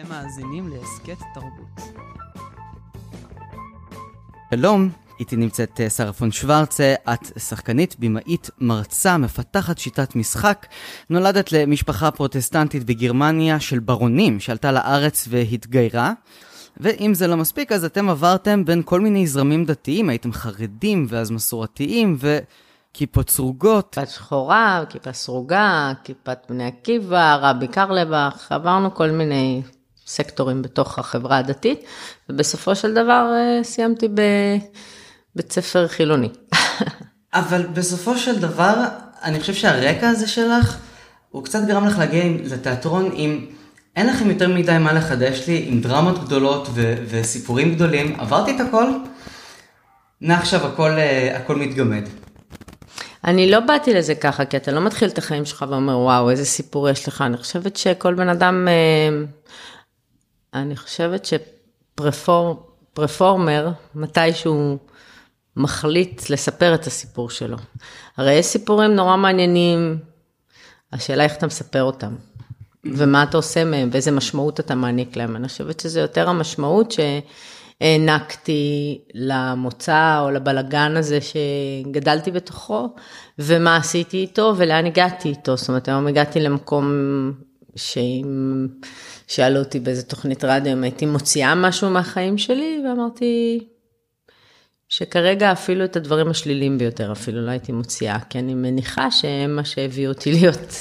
אתם מאזינים להסכת תרבות. שלום, איתי נמצאת אה, שרה פון שוורצה, את שחקנית, במאית, מרצה, מפתחת שיטת משחק. נולדת למשפחה פרוטסטנטית בגרמניה של ברונים, שעלתה לארץ והתגיירה. ואם זה לא מספיק, אז אתם עברתם בין כל מיני זרמים דתיים, הייתם חרדים ואז מסורתיים וכיפות סרוגות. כיפה שחורה, כיפה סרוגה, כיפת בני עקיבא, רבי קרלבך, עברנו כל מיני סקטורים בתוך החברה הדתית, ובסופו של דבר אה, סיימתי בבית ספר חילוני. אבל בסופו של דבר, אני חושב שהרקע הזה שלך, הוא קצת גרם לך להגיע לתיאטרון עם... אין לכם יותר מדי מה לחדש לי, עם דרמות גדולות ו- וסיפורים גדולים. עברתי את הכל, נע עכשיו הכל, uh, הכל מתגמד. אני לא באתי לזה ככה, כי אתה לא מתחיל את החיים שלך ואומר, וואו, איזה סיפור יש לך. אני חושבת שכל בן אדם, אה, אני חושבת שפרפורמר, מתי שהוא מחליט לספר את הסיפור שלו. הרי יש סיפורים נורא מעניינים, השאלה איך אתה מספר אותם. ומה אתה עושה מהם, ואיזה משמעות אתה מעניק להם. אני חושבת שזה יותר המשמעות שהענקתי למוצא או לבלגן הזה שגדלתי בתוכו, ומה עשיתי איתו ולאן הגעתי איתו. זאת אומרת, היום הגעתי למקום שאם שאלו אותי באיזה תוכנית רדיו אם הייתי מוציאה משהו מהחיים שלי, ואמרתי שכרגע אפילו את הדברים השליליים ביותר אפילו לא הייתי מוציאה, כי אני מניחה שהם מה שהביאו אותי להיות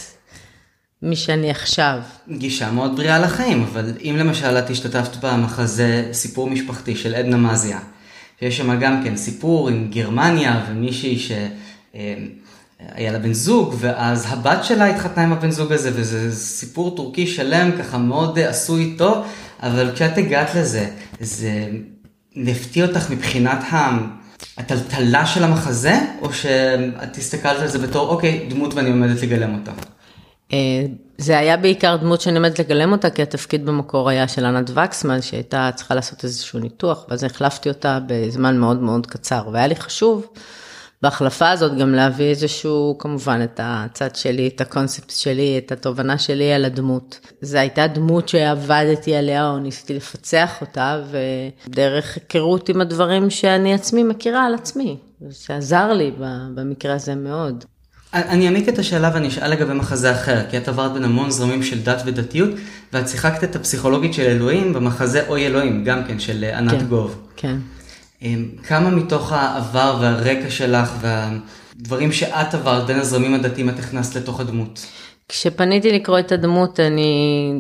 מי שאני עכשיו. גישה מאוד בריאה לחיים, אבל אם למשל את השתתפת במחזה סיפור משפחתי של עדנה מזיה, שיש שם גם כן סיפור עם גרמניה ומישהי שהיה לה בן זוג, ואז הבת שלה התחתנה עם הבן זוג הזה, וזה סיפור טורקי שלם, ככה מאוד עשוי איתו, אבל כשאת הגעת לזה, זה הפתיע אותך מבחינת הטלטלה של המחזה, או שאת הסתכלת על זה בתור, אוקיי, דמות ואני עומדת לגלם אותה? אה, זה היה בעיקר דמות שאני עומדת לגלם אותה, כי התפקיד במקור היה של ענת וקסמן, שהייתה צריכה לעשות איזשהו ניתוח, ואז החלפתי אותה בזמן מאוד מאוד קצר, והיה לי חשוב בהחלפה הזאת גם להביא איזשהו, כמובן, את הצד שלי, את הקונספט שלי, את התובנה שלי על הדמות. זו הייתה דמות שעבדתי עליה, או ניסיתי לפצח אותה, ודרך היכרות עם הדברים שאני עצמי מכירה על עצמי, שעזר לי במקרה הזה מאוד. אני אעמיק את השאלה ואני אשאל לגבי מחזה אחר, כי את עברת בין המון זרמים של דת ודתיות, ואת שיחקת את הפסיכולוגית של אלוהים במחזה אוי אלוהים, גם כן, של ענת כן, גוב. כן. אמ, כמה מתוך העבר והרקע שלך והדברים שאת עברת בין הזרמים הדתיים את הכנסת לתוך הדמות? כשפניתי לקרוא את הדמות, אני,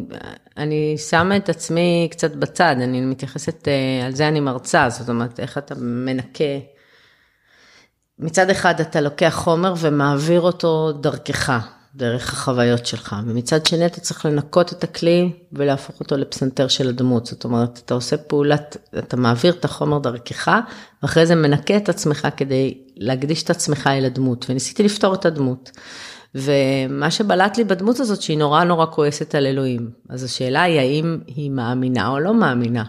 אני שמה את עצמי קצת בצד, אני מתייחסת, אה, על זה אני מרצה, זאת אומרת, איך אתה מנקה מצד אחד אתה לוקח חומר ומעביר אותו דרכך, דרך החוויות שלך, ומצד שני אתה צריך לנקות את הכלי ולהפוך אותו לפסנתר של הדמות, זאת אומרת, אתה עושה פעולת, אתה מעביר את החומר דרכך, ואחרי זה מנקה את עצמך כדי להקדיש את עצמך אל הדמות, וניסיתי לפתור את הדמות. ומה שבלט לי בדמות הזאת שהיא נורא נורא כועסת על אלוהים. אז השאלה היא האם היא מאמינה או לא מאמינה.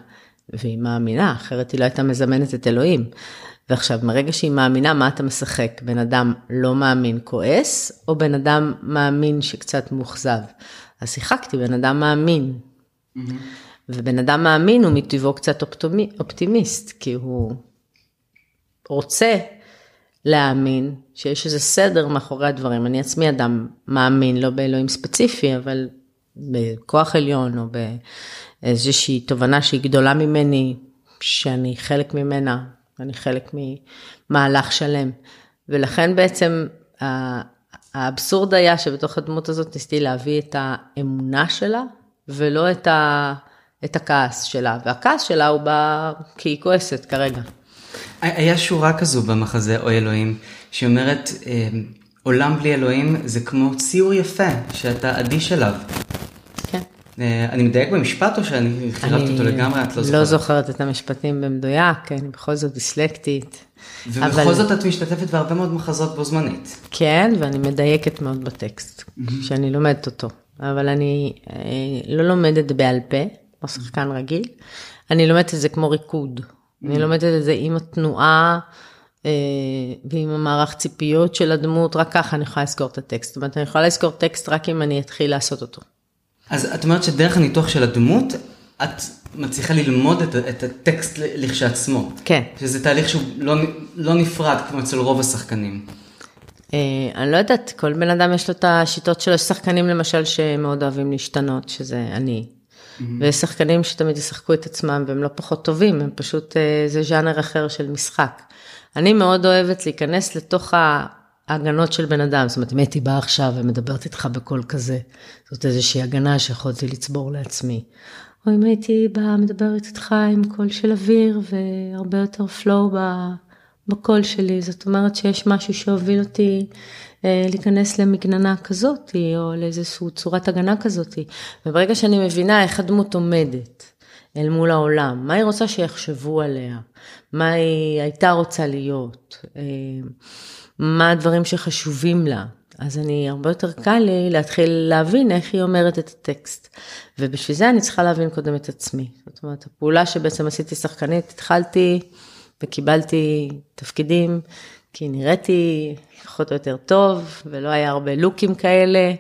והיא מאמינה, אחרת היא לא הייתה מזמנת את אלוהים. ועכשיו, מרגע שהיא מאמינה, מה אתה משחק? בן אדם לא מאמין כועס, או בן אדם מאמין שקצת מאוכזב? אז שיחקתי בן אדם מאמין. Mm-hmm. ובן אדם מאמין הוא מטבעו קצת אופטימי, אופטימיסט, כי הוא רוצה להאמין שיש איזה סדר מאחורי הדברים. אני עצמי אדם מאמין, לא באלוהים ספציפי, אבל בכוח עליון או באיזושהי תובנה שהיא גדולה ממני, שאני חלק ממנה, אני חלק ממהלך שלם. ולכן בעצם האבסורד היה שבתוך הדמות הזאת ניסיתי להביא את האמונה שלה, ולא את, ה, את הכעס שלה. והכעס שלה הוא בא כי היא כועסת כרגע. היה שורה כזו במחזה אוי אלוהים, שאומרת, אה, עולם בלי אלוהים זה כמו ציור יפה, שאתה אדיש אליו. אה, אני מדייק במשפט או שאני חילקתי אותו לגמרי? את לא זוכרת? לא זוכרת את המשפטים במדויק, אני בכל זאת דיסלקטית. ובכל אבל... זאת את משתתפת בהרבה מאוד מחזות בו זמנית. כן, ואני מדייקת מאוד בטקסט, שאני לומדת אותו. אבל אני אה, לא לומדת בעל פה, כמו שחקן רגיל, אני לומדת את זה כמו ריקוד. אני לומדת את זה עם התנועה. אה, ועם המערך ציפיות של הדמות, רק ככה אני יכולה לזכור את הטקסט. זאת אומרת, אני יכולה לזכור טקסט רק אם אני אתחיל לעשות אותו. אז את אומרת שדרך הניתוח של הדמות, את מצליחה ללמוד את, את הטקסט לכשעצמו. כן. שזה תהליך שהוא לא, לא נפרד כמו אצל רוב השחקנים. אה, אני לא יודעת, כל בן אדם יש לו את השיטות שלו, יש שחקנים למשל שמאוד אוהבים להשתנות, שזה אני. Mm-hmm. ויש שחקנים שתמיד ישחקו את עצמם והם לא פחות טובים, הם פשוט, אה, זה ז'אנר אחר של משחק. אני מאוד אוהבת להיכנס לתוך ההגנות של בן אדם, זאת אומרת, אם הייתי באה עכשיו ומדברת איתך בקול כזה, זאת איזושהי הגנה שיכולתי לצבור לעצמי. או אם הייתי באה מדברת איתך עם קול של אוויר והרבה יותר פלואו בקול שלי, זאת אומרת שיש משהו שהוביל אותי אה, להיכנס למגננה כזאת, או לאיזושהי צורת הגנה כזאת. וברגע שאני מבינה איך הדמות עומדת אל מול העולם, מה היא רוצה שיחשבו עליה, מה היא הייתה רוצה להיות, אה, מה הדברים שחשובים לה, אז אני, הרבה יותר קל לי להתחיל להבין איך היא אומרת את הטקסט. ובשביל זה אני צריכה להבין קודם את עצמי. זאת אומרת, הפעולה שבעצם עשיתי שחקנית, התחלתי וקיבלתי תפקידים, כי נראיתי פחות או יותר טוב, ולא היה הרבה לוקים כאלה,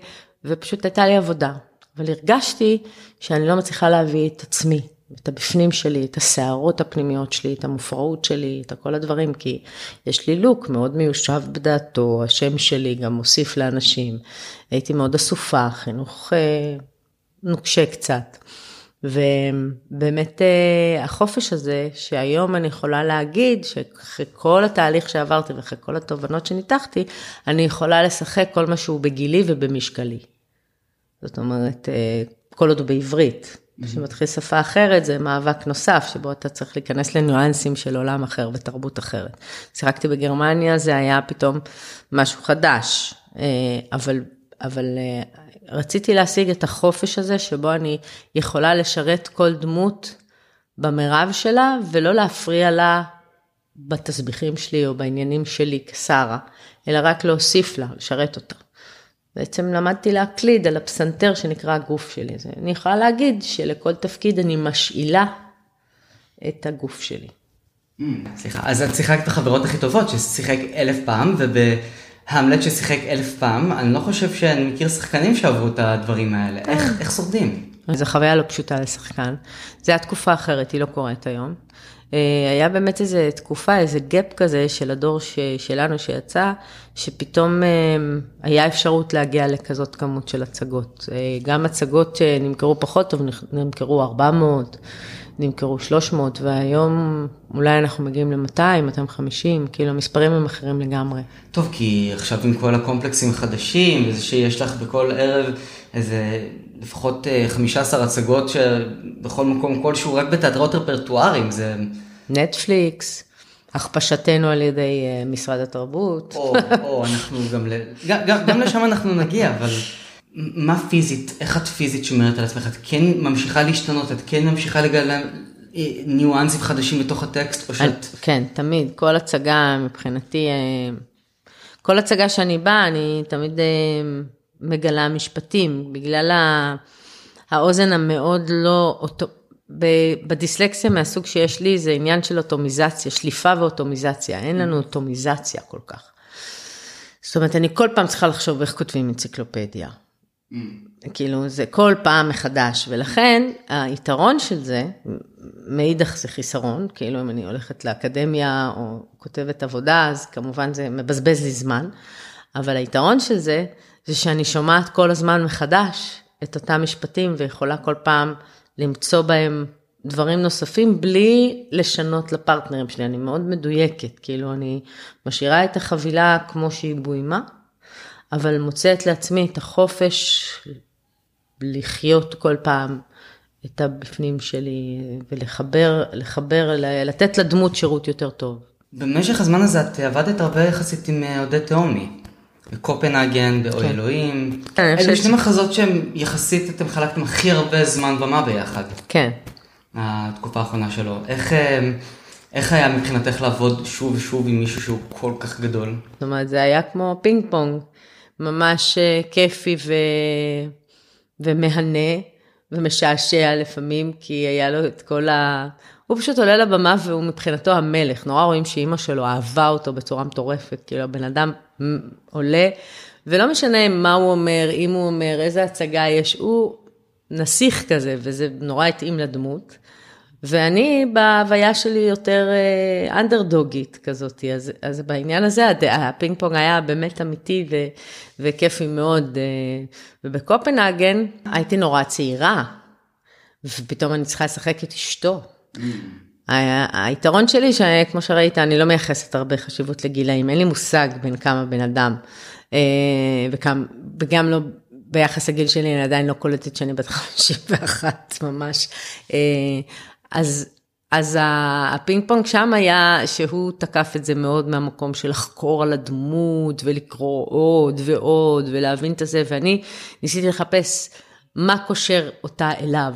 ופשוט הייתה לי עבודה. אבל הרגשתי שאני לא מצליחה להביא את עצמי, את הבפנים שלי, את הסערות הפנימיות שלי, את המופרעות שלי, את כל הדברים, כי יש לי לוק מאוד מיושב בדעתו, השם שלי גם מוסיף לאנשים. הייתי מאוד אסופה, חינוך אה, נוקשה קצת. ובאמת אה, החופש הזה, שהיום אני יכולה להגיד שאחרי כל התהליך שעברתי ואחרי כל התובנות שניתחתי, אני יכולה לשחק כל מה שהוא בגילי ובמשקלי. זאת אומרת, אה, כל עוד הוא בעברית. כשמתחיל שפה אחרת זה מאבק נוסף, שבו אתה צריך להיכנס לניואנסים של עולם אחר ותרבות אחרת. שיחקתי בגרמניה, זה היה פתאום משהו חדש, אה, אבל, אבל אה, רציתי להשיג את החופש הזה, שבו אני יכולה לשרת כל דמות במרב שלה, ולא להפריע לה בתסביכים שלי או בעניינים שלי כשרה, אלא רק להוסיף לה, לשרת אותה. בעצם למדתי להקליד על הפסנתר שנקרא הגוף שלי. אז אני יכולה להגיד שלכל תפקיד אני משאילה את הגוף שלי. Mm, סליחה, אז את שיחקת את החברות הכי טובות ששיחק אלף פעם, ובהמלט ששיחק אלף פעם, אני לא חושב שאני מכיר שחקנים שעברו את הדברים האלה. איך, אה. איך שורדים? זו חוויה לא פשוטה לשחקן. זו הייתה תקופה אחרת, היא לא קורית היום. אה, היה באמת איזה תקופה, איזה גאפ כזה של הדור ש, שלנו שיצא, שפתאום אה, היה אפשרות להגיע לכזאת כמות של הצגות. אה, גם הצגות שנמכרו פחות טוב, נמכרו 400, נמכרו 300, והיום אולי אנחנו מגיעים ל-200, 250, כאילו המספרים הם אחרים לגמרי. טוב, כי עכשיו עם כל הקומפלקסים החדשים, וזה שיש לך בכל ערב איזה לפחות 15 הצגות שבכל מקום כלשהו, רק בתיאטראות רפרטואריים, זה... נטפליקס, הכפשתנו על ידי אה, משרד התרבות. או, או, אנחנו גם, גם, גם לשם אנחנו נגיע, אבל מה פיזית, איך את פיזית שומרת על עצמך? את כן ממשיכה להשתנות, את כן ממשיכה לגלל אה, ניואנסים חדשים בתוך הטקסט, או שאת... כן, תמיד, כל הצגה מבחינתי, אה, כל הצגה שאני באה, אני תמיד מגלה משפטים, בגלל האוזן המאוד לא... בדיסלקסיה מהסוג שיש לי זה עניין של אוטומיזציה, שליפה ואוטומיזציה, אין לנו אוטומיזציה כל כך. זאת אומרת, אני כל פעם צריכה לחשוב איך כותבים אנציקלופדיה. Mm. כאילו, זה כל פעם מחדש, ולכן היתרון של זה, מאידך זה חיסרון, כאילו אם אני הולכת לאקדמיה או כותבת עבודה, אז כמובן זה מבזבז לי זמן, אבל היתרון של זה, זה שאני שומעת כל הזמן מחדש את אותם משפטים ויכולה כל פעם למצוא בהם דברים נוספים בלי לשנות לפרטנרים שלי. אני מאוד מדויקת, כאילו אני משאירה את החבילה כמו שהיא בוימה, אבל מוצאת לעצמי את החופש לחיות כל פעם את הבפנים שלי ולחבר, לחבר, לתת לדמות שירות יותר טוב. במשך הזמן הזה את עבדת הרבה יחסית עם אה, עודד תהומי. בקופנהגן, באוי כן. אלוהים. כן, אלו שני מחזות שהם יחסית, אתם חלקתם הכי הרבה זמן במה ביחד. כן. התקופה האחרונה שלו. איך, אה, איך היה מבחינתך לעבוד שוב ושוב עם מישהו שהוא כל כך גדול? זאת אומרת, זה היה כמו פינג פונג, ממש אה, כיפי ו... ומהנה ומשעשע לפעמים, כי היה לו את כל ה... הוא פשוט עולה לבמה והוא מבחינתו המלך, נורא רואים שאימא שלו אהבה אותו בצורה מטורפת, כאילו הבן אדם עולה, ולא משנה מה הוא אומר, אם הוא אומר, איזה הצגה יש, הוא נסיך כזה, וזה נורא התאים לדמות. ואני בהוויה שלי יותר אה, אנדרדוגית כזאת, אז, אז בעניין הזה הפינג פונג היה באמת אמיתי ו, וכיפי מאוד. אה, ובקופנהגן הייתי נורא צעירה, ופתאום אני צריכה לשחק את אשתו. היתרון שלי, שכמו שראית, אני לא מייחסת הרבה חשיבות לגילאים, אין לי מושג בין כמה בן אדם, אה, וגם לא ביחס לגיל שלי, אני עדיין לא קולטת שאני בת 51 ממש. אז, אז הפינג פונג שם היה שהוא תקף את זה מאוד מהמקום של לחקור על הדמות ולקרוא עוד ועוד ולהבין את זה, ואני ניסיתי לחפש מה קושר אותה אליו.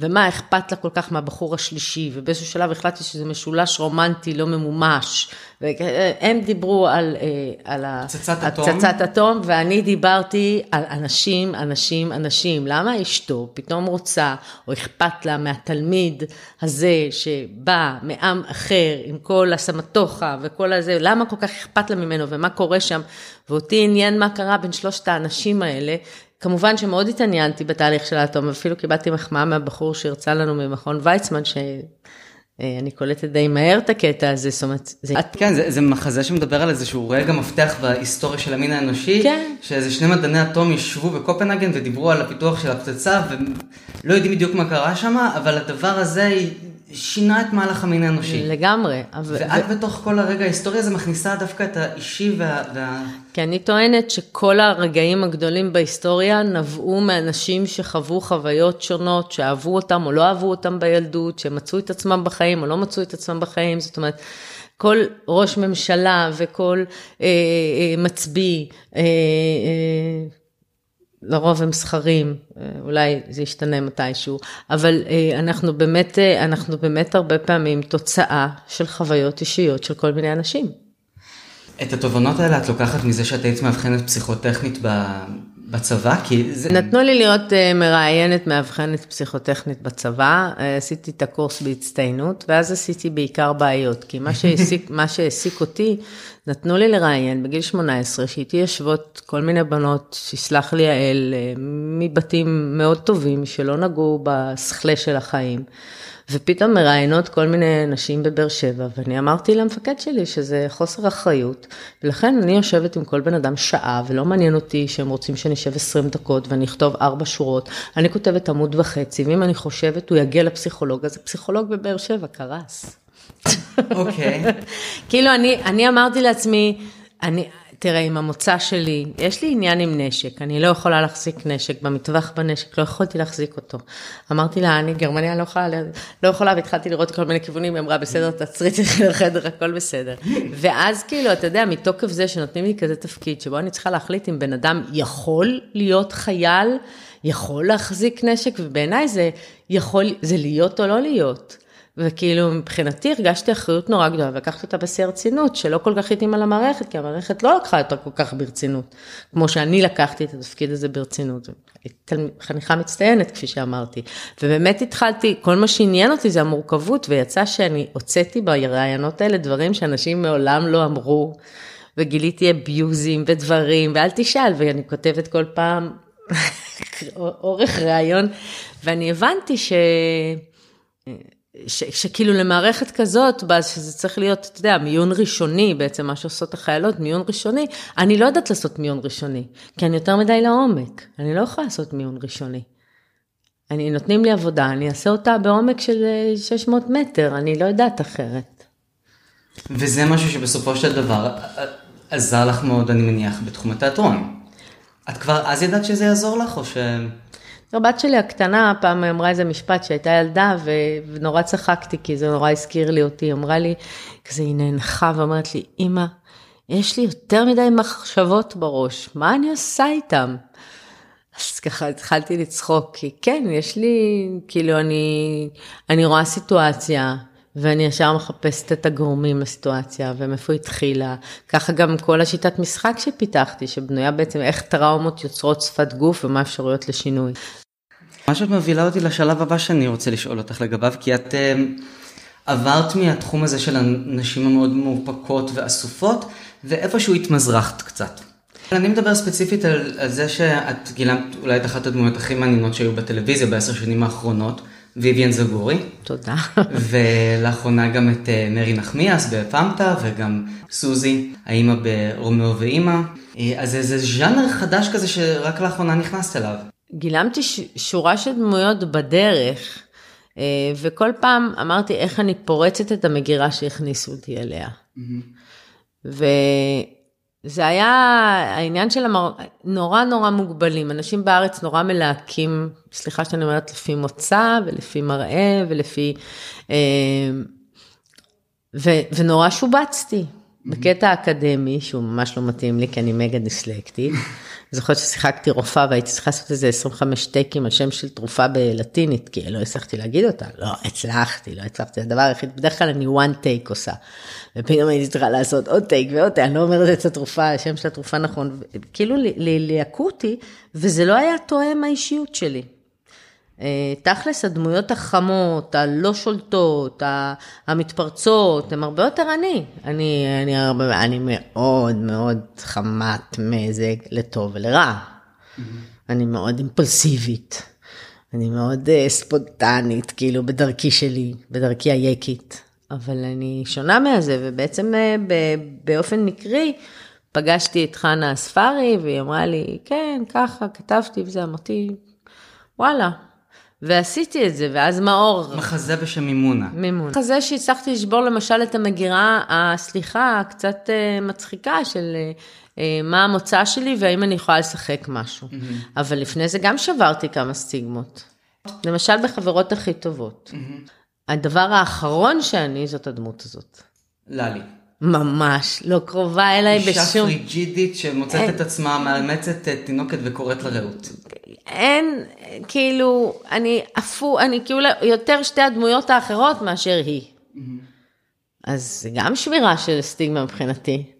ומה אכפת לה כל כך מהבחור השלישי, ובאיזשהו שלב החלטתי שזה משולש רומנטי לא ממומש. והם דיברו על, אה, על הפצצת אטום, ואני דיברתי על אנשים, אנשים, אנשים. למה אשתו פתאום רוצה, או אכפת לה מהתלמיד הזה שבא מעם אחר, עם כל הסמטוחה וכל הזה, למה כל כך אכפת לה ממנו, ומה קורה שם? ואותי עניין מה קרה בין שלושת האנשים האלה, כמובן שמאוד התעניינתי בתהליך של האטום, אפילו קיבלתי מחמאה מהבחור שהרצה לנו ממכון ויצמן, שאני קולטת די מהר את הקטע הזה, זאת אומרת... זה... כן, זה, זה מחזה שמדבר על איזשהו רגע מפתח בהיסטוריה של המין האנושי, כן. שאיזה שני מדעני אטום ישבו בקופנהגן ודיברו על הפיתוח של הפצצה, ולא יודעים בדיוק מה קרה שם, אבל הדבר הזה שינה את מהלך המין האנושי. לגמרי. ואת ו... בתוך כל הרגע ההיסטורי הזה מכניסה דווקא את האישי וה... וה... כי אני טוענת שכל הרגעים הגדולים בהיסטוריה נבעו מאנשים שחוו חוויות שונות, שאהבו אותם או לא אהבו אותם בילדות, שמצאו את עצמם בחיים או לא מצאו את עצמם בחיים, זאת אומרת... כל ראש ממשלה וכל אה, אה, מצביא, אה, אה, לרוב הם סחרים, אה, אולי זה ישתנה מתישהו, אבל אה, אנחנו באמת, אה, אנחנו באמת הרבה פעמים תוצאה של חוויות אישיות של כל מיני אנשים. את התובנות האלה את לוקחת מזה שאת היית מאבחנת פסיכוטכנית בצבא? כי זה... נתנו לי להיות מראיינת מאבחנת פסיכוטכנית בצבא, עשיתי את הקורס בהצטיינות, ואז עשיתי בעיקר בעיות, כי מה שהעסיק, מה שהעסיק אותי נתנו לי לראיין בגיל 18, שאיתי יושבות כל מיני בנות, שיסלח לי האל, אה, מבתים מאוד טובים, שלא נגעו בשכלה של החיים. ופתאום מראיינות כל מיני נשים בבאר שבע, ואני אמרתי למפקד שלי שזה חוסר אחריות, ולכן אני יושבת עם כל בן אדם שעה, ולא מעניין אותי שהם רוצים שאני אשב 20 דקות ואני אכתוב 4 שורות, אני כותבת עמוד וחצי, ואם אני חושבת הוא יגיע לפסיכולוג, אז הפסיכולוג בבאר שבע קרס. אוקיי. כאילו, אני, אני אמרתי לעצמי, אני, תראה, עם המוצא שלי, יש לי עניין עם נשק, אני לא יכולה להחזיק נשק, במטווח בנשק, לא יכולתי להחזיק אותו. אמרתי לה, אני גרמניה לא יכולה, לא יכולה, והתחלתי לראות כל מיני כיוונים, היא אמרה, בסדר, תעצרי, תלכי לחדר, הכל בסדר. ואז כאילו, אתה יודע, מתוקף זה שנותנים לי כזה תפקיד, שבו אני צריכה להחליט אם בן אדם יכול להיות חייל, יכול להחזיק נשק, ובעיניי זה יכול, זה להיות או לא להיות. וכאילו מבחינתי הרגשתי אחריות נורא גדולה, ולקחתי אותה בשיא הרצינות, שלא כל כך התאימה למערכת, כי המערכת לא לקחה אותה כל כך ברצינות, כמו שאני לקחתי את התפקיד הזה ברצינות. חניכה מצטיינת, כפי שאמרתי. ובאמת התחלתי, כל מה שעניין אותי זה המורכבות, ויצא שאני הוצאתי ברעיונות האלה דברים שאנשים מעולם לא אמרו, וגיליתי אביוזים ודברים, ואל תשאל, ואני כותבת כל פעם אורך ראיון, ואני הבנתי ש... ש, שכאילו למערכת כזאת, שזה צריך להיות, אתה יודע, מיון ראשוני, בעצם מה שעושות החיילות, מיון ראשוני, אני לא יודעת לעשות מיון ראשוני, כי אני יותר מדי לעומק, אני לא יכולה לעשות מיון ראשוני. אני, נותנים לי עבודה, אני אעשה אותה בעומק של 600 אה, מטר, אני לא יודעת אחרת. וזה משהו שבסופו של דבר עזר לך מאוד, אני מניח, בתחום התיאטרון. את כבר אז ידעת שזה יעזור לך, או ש... הבת שלי הקטנה פעם אמרה איזה משפט שהייתה ילדה ונורא צחקתי כי זה נורא הזכיר לי אותי, אמרה לי, כזה היא נאנחה ואומרת לי, אמא, יש לי יותר מדי מחשבות בראש, מה אני עושה איתם? אז ככה התחלתי לצחוק, כי כן, יש לי, כאילו אני, אני רואה סיטואציה, ואני ישר מחפשת את הגורמים לסיטואציה ומאיפה התחילה. ככה גם כל השיטת משחק שפיתחתי, שבנויה בעצם איך טראומות יוצרות שפת גוף ומה אפשרויות לשינוי. מה שאת מובילה אותי לשלב הבא שאני רוצה לשאול אותך לגביו, כי את uh, עברת מהתחום הזה של הנשים המאוד מאופקות ואסופות, ואיפשהו התמזרחת קצת. אני מדבר ספציפית על, על זה שאת גילמת אולי את אחת הדמויות הכי מעניינות שהיו בטלוויזיה בעשר שנים האחרונות, ויויאן זגורי. תודה. ולאחרונה גם את אה, מרי נחמיאס בפמטה, וגם סוזי, האימא ברומאו ואימא. אה, אז זה ז'אנר חדש כזה שרק לאחרונה נכנסת אליו. גילמתי ש- שורה של דמויות בדרך, אה, וכל פעם אמרתי איך אני פורצת את המגירה שהכניסו אותי אליה. וזה היה העניין של המר... נורא נורא מוגבלים. אנשים בארץ נורא מלהקים, סליחה שאני אומרת, לפי מוצא ולפי מראה ולפי... אה, ו... ונורא שובצתי. בקטע אקדמי, שהוא ממש לא מתאים לי, כי אני מגה דיסלקטית. זוכרת ששיחקתי רופאה והייתי צריכה לעשות איזה 25 טייקים על שם של תרופה בלטינית, כי לא הצלחתי להגיד אותה. לא, הצלחתי, לא הצלחתי. הדבר היחיד, בדרך כלל אני one take עושה. ופתאום הייתי צריכה לעשות עוד טייק ועוד טייק, אני לא אומרת את התרופה, השם של התרופה נכון. כאילו ליעקו אותי, וזה לא היה תואם האישיות שלי. אה, תכלס הדמויות החמות, הלא שולטות, המתפרצות, הן הרבה יותר אני. אני, אני, הרבה, אני מאוד מאוד חמת מזג לטוב ולרע. Mm-hmm. אני מאוד אימפולסיבית. אני מאוד uh, ספונטנית, כאילו בדרכי שלי, בדרכי היקית. אבל אני שונה מזה, ובעצם uh, באופן מקרי פגשתי את חנה אספרי, והיא אמרה לי, כן, ככה, כתבתי וזה, אמרתי, וואלה, ועשיתי את זה, ואז מאור... מחזה בשם מימונה. מימונה. מחזה שהצלחתי לשבור למשל את המגירה, הסליחה, הקצת uh, מצחיקה של uh, מה המוצא שלי והאם אני יכולה לשחק משהו. Mm-hmm. אבל לפני זה גם שברתי כמה סטיגמות. למשל בחברות הכי טובות. Mm-hmm. הדבר האחרון שאני זאת הדמות הזאת. ללי. ממש, לא קרובה אליי בשום... אישה פריג'ידית שמוצאת את עצמה מאמצת תינוקת וקוראת לרעות. אין, כאילו, אני אפו, אני כאילו יותר שתי הדמויות האחרות מאשר היא. אז זה גם שבירה של סטיגמה מבחינתי.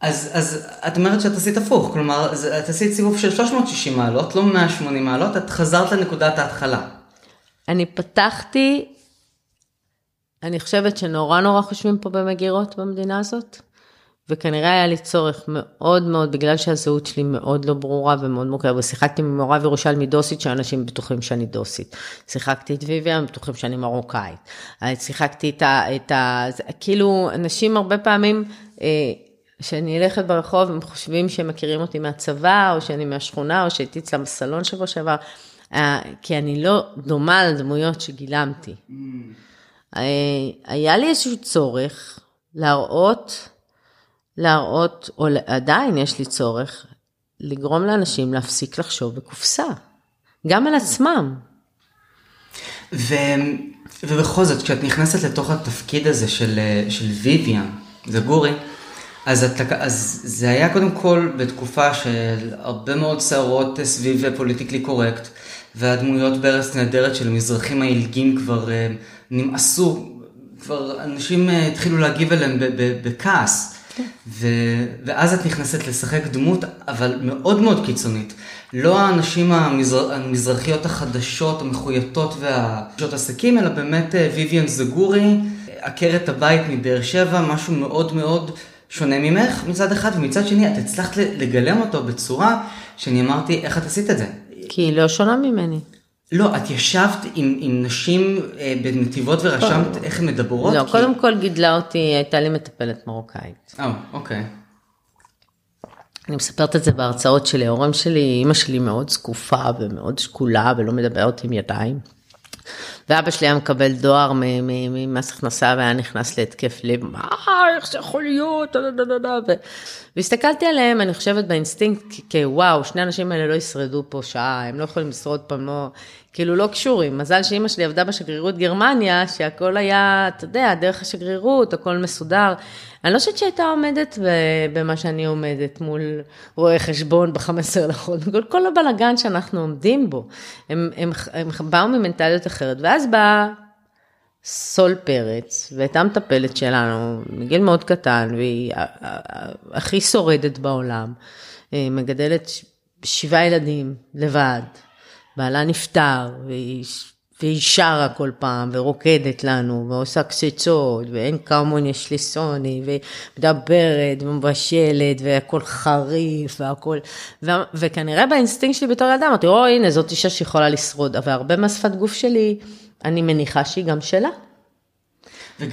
אז, אז את אומרת שאת עשית הפוך, כלומר, את עשית סיבוב של 360 מעלות, לא 180 מעלות, את חזרת לנקודת ההתחלה. אני פתחתי אני חושבת שנורא נורא חושבים פה במגירות במדינה הזאת, וכנראה היה לי צורך מאוד מאוד, בגלל שהזהות שלי מאוד לא ברורה ומאוד מוכרת, ושיחקתי עם מעורב ירושלמי דוסית, שאנשים בטוחים שאני דוסית. שיחקתי את ויביה, בטוחים שאני מרוקאית. שיחקתי את ה... את ה כאילו, אנשים הרבה פעמים... כשאני אה, הולכת ברחוב, הם חושבים שהם מכירים אותי מהצבא, או שאני מהשכונה, או שהייתי אצלם בסלון שבוע שעבר, אה, כי אני לא דומה לדמויות שגילמתי. Mm. אה, היה לי איזשהו צורך להראות, להראות, או עדיין יש לי צורך, לגרום לאנשים להפסיק לחשוב בקופסה, גם על עצמם. ו... ובכל זאת, כשאת נכנסת לתוך התפקיד הזה של, של ויויאן, זגורי, אז, את, אז זה היה קודם כל בתקופה של הרבה מאוד סערות סביב פוליטיקלי קורקט, והדמויות בארץ נהדרת של המזרחים העילגים כבר אה, נמאסו, כבר אנשים אה, התחילו להגיב אליהם בכעס. ו... ואז את נכנסת לשחק דמות, אבל מאוד מאוד קיצונית. לא האנשים המזר... המזרחיות החדשות, המחויטות והפשוט עסקים, אלא באמת אה, ויויאן זגורי, עקרת הבית מבאר שבע, משהו מאוד מאוד שונה ממך מצד אחד, ומצד שני את הצלחת לגלם אותו בצורה שאני אמרתי, איך את עשית את זה? כי היא לא שונה ממני. לא, את ישבת עם, עם נשים אה, בנתיבות ורשמת איך הן מדברות? לא, כי... קודם כל גידלה אותי, הייתה לי מטפלת מרוקאית. אה, אוקיי. אני מספרת את זה בהרצאות שלי, ההורים שלי, אימא שלי מאוד זקופה ומאוד שקולה ולא מדברת עם ידיים. ואבא שלי היה מקבל דואר ממס הכנסה והיה נכנס להתקף לב, מה, איך זה יכול להיות, והסתכלתי עליהם, אני חושבת באינסטינקט, כוואו, שני האנשים האלה לא ישרדו פה שעה, הם לא יכולים לשרוד פה, לא, כאילו לא קשורים. מזל שאימא שלי עבדה בשגרירות גרמניה, שהכל היה, אתה יודע, דרך השגרירות, הכל מסודר. אני לא חושבת שהייתה עומדת במה שאני עומדת מול רואי חשבון ב-15 לחודש, כל, כל הבלגן שאנחנו עומדים בו. הם, הם, הם, הם באו ממנטליות אחרת, ואז באה סול פרץ, והייתה מטפלת שלנו מגיל מאוד קטן, והיא הכי שורדת בעולם, מגדלת שבעה ילדים לבד, בעלה נפטר, והיא והיא שרה כל פעם, ורוקדת לנו, ועושה קציצות, ואין כמון יש לי סוני, ומדברת, ומבשלת, והכל חריף, והכל... ו... וכנראה באינסטינקט שלי בתור ילדה, אמרתי, או, הנה, זאת אישה שיכולה לשרוד, אבל הרבה מהשפת גוף שלי, אני מניחה שהיא גם שלה.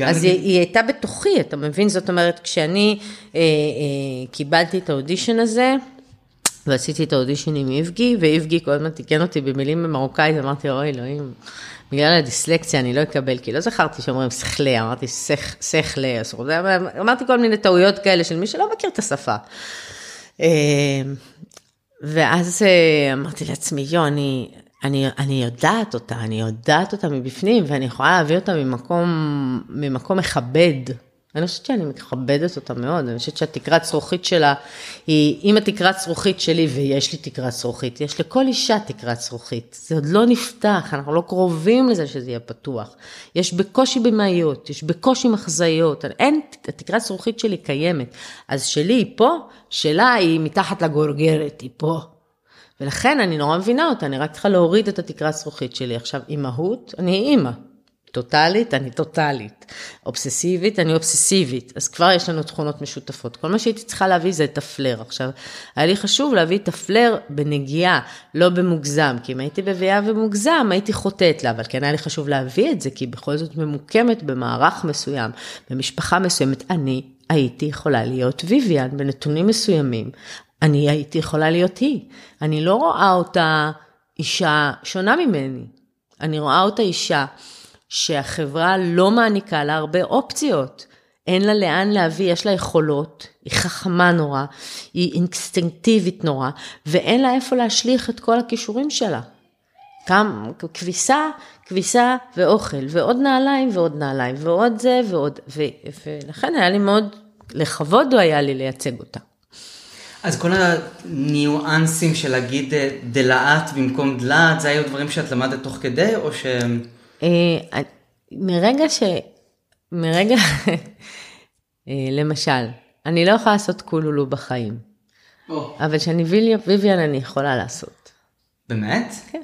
אז נגיד- היא, היא הייתה בתוכי, אתה מבין? זאת אומרת, כשאני אה, אה, קיבלתי את האודישן הזה, ועשיתי את האודישן עם איבגי, ואיבגי כל הזמן תיקן אותי במילים במרוקאית, אמרתי, אוי אלוהים, בגלל הדיסלקציה אני לא אקבל, כי לא זכרתי שאומרים שכלה, אמרתי שכ- שכלה, אמרתי כל מיני טעויות כאלה של מי שלא מכיר את השפה. אה, ואז אה, אמרתי לעצמי, יו, אני, אני, אני יודעת אותה, אני יודעת אותה מבפנים, ואני יכולה להביא אותה ממקום, ממקום מכבד. אני חושבת שאני מכבדת אותה מאוד, אני חושבת שהתקרת זכוכית שלה היא, אם התקרת זכוכית שלי, ויש לי תקרת זכוכית, יש לכל אישה תקרת זכוכית, זה עוד לא נפתח, אנחנו לא קרובים לזה שזה יהיה פתוח. יש בקושי במאיות, יש בקושי מחזאיות, אין, התקרת זכוכית שלי קיימת. אז שלי היא פה, שלה היא מתחת לגורגרת, היא פה. ולכן אני נורא מבינה אותה, אני רק צריכה להוריד את התקרת זכוכית שלי. עכשיו, אימהות, אני אימא. טוטאלית, אני טוטאלית. אובססיבית, אני אובססיבית. אז כבר יש לנו תכונות משותפות. כל מה שהייתי צריכה להביא זה את הפלר. עכשיו, היה לי חשוב להביא את הפלר בנגיעה, לא במוגזם. כי אם הייתי בביאה ומוגזם, הייתי חוטאת לה. אבל כן היה לי חשוב להביא את זה, כי בכל זאת ממוקמת במערך מסוים, במשפחה מסוימת. אני הייתי יכולה להיות ויויאן בנתונים מסוימים. אני הייתי יכולה להיות היא. אני לא רואה אותה אישה שונה ממני. אני רואה אותה אישה שהחברה לא מעניקה לה הרבה אופציות. אין לה לאן להביא, יש לה יכולות, היא חכמה נורא, היא אינסטינקטיבית נורא, ואין לה איפה להשליך את כל הכישורים שלה. גם כביסה, כביסה ואוכל, ועוד נעליים ועוד נעליים, ועוד זה ועוד, ו, ולכן היה לי מאוד, לכבוד הוא היה לי לייצג אותה. אז כל הניואנסים של להגיד אה, דלעת במקום דלעת, זה היו דברים שאת למדת תוך כדי, או ש... אה, מרגע ש... מרגע, אה, למשל, אני לא יכולה לעשות קולולו בחיים, אבל שאני ויליאם ויויאן אני יכולה לעשות. באמת? כן.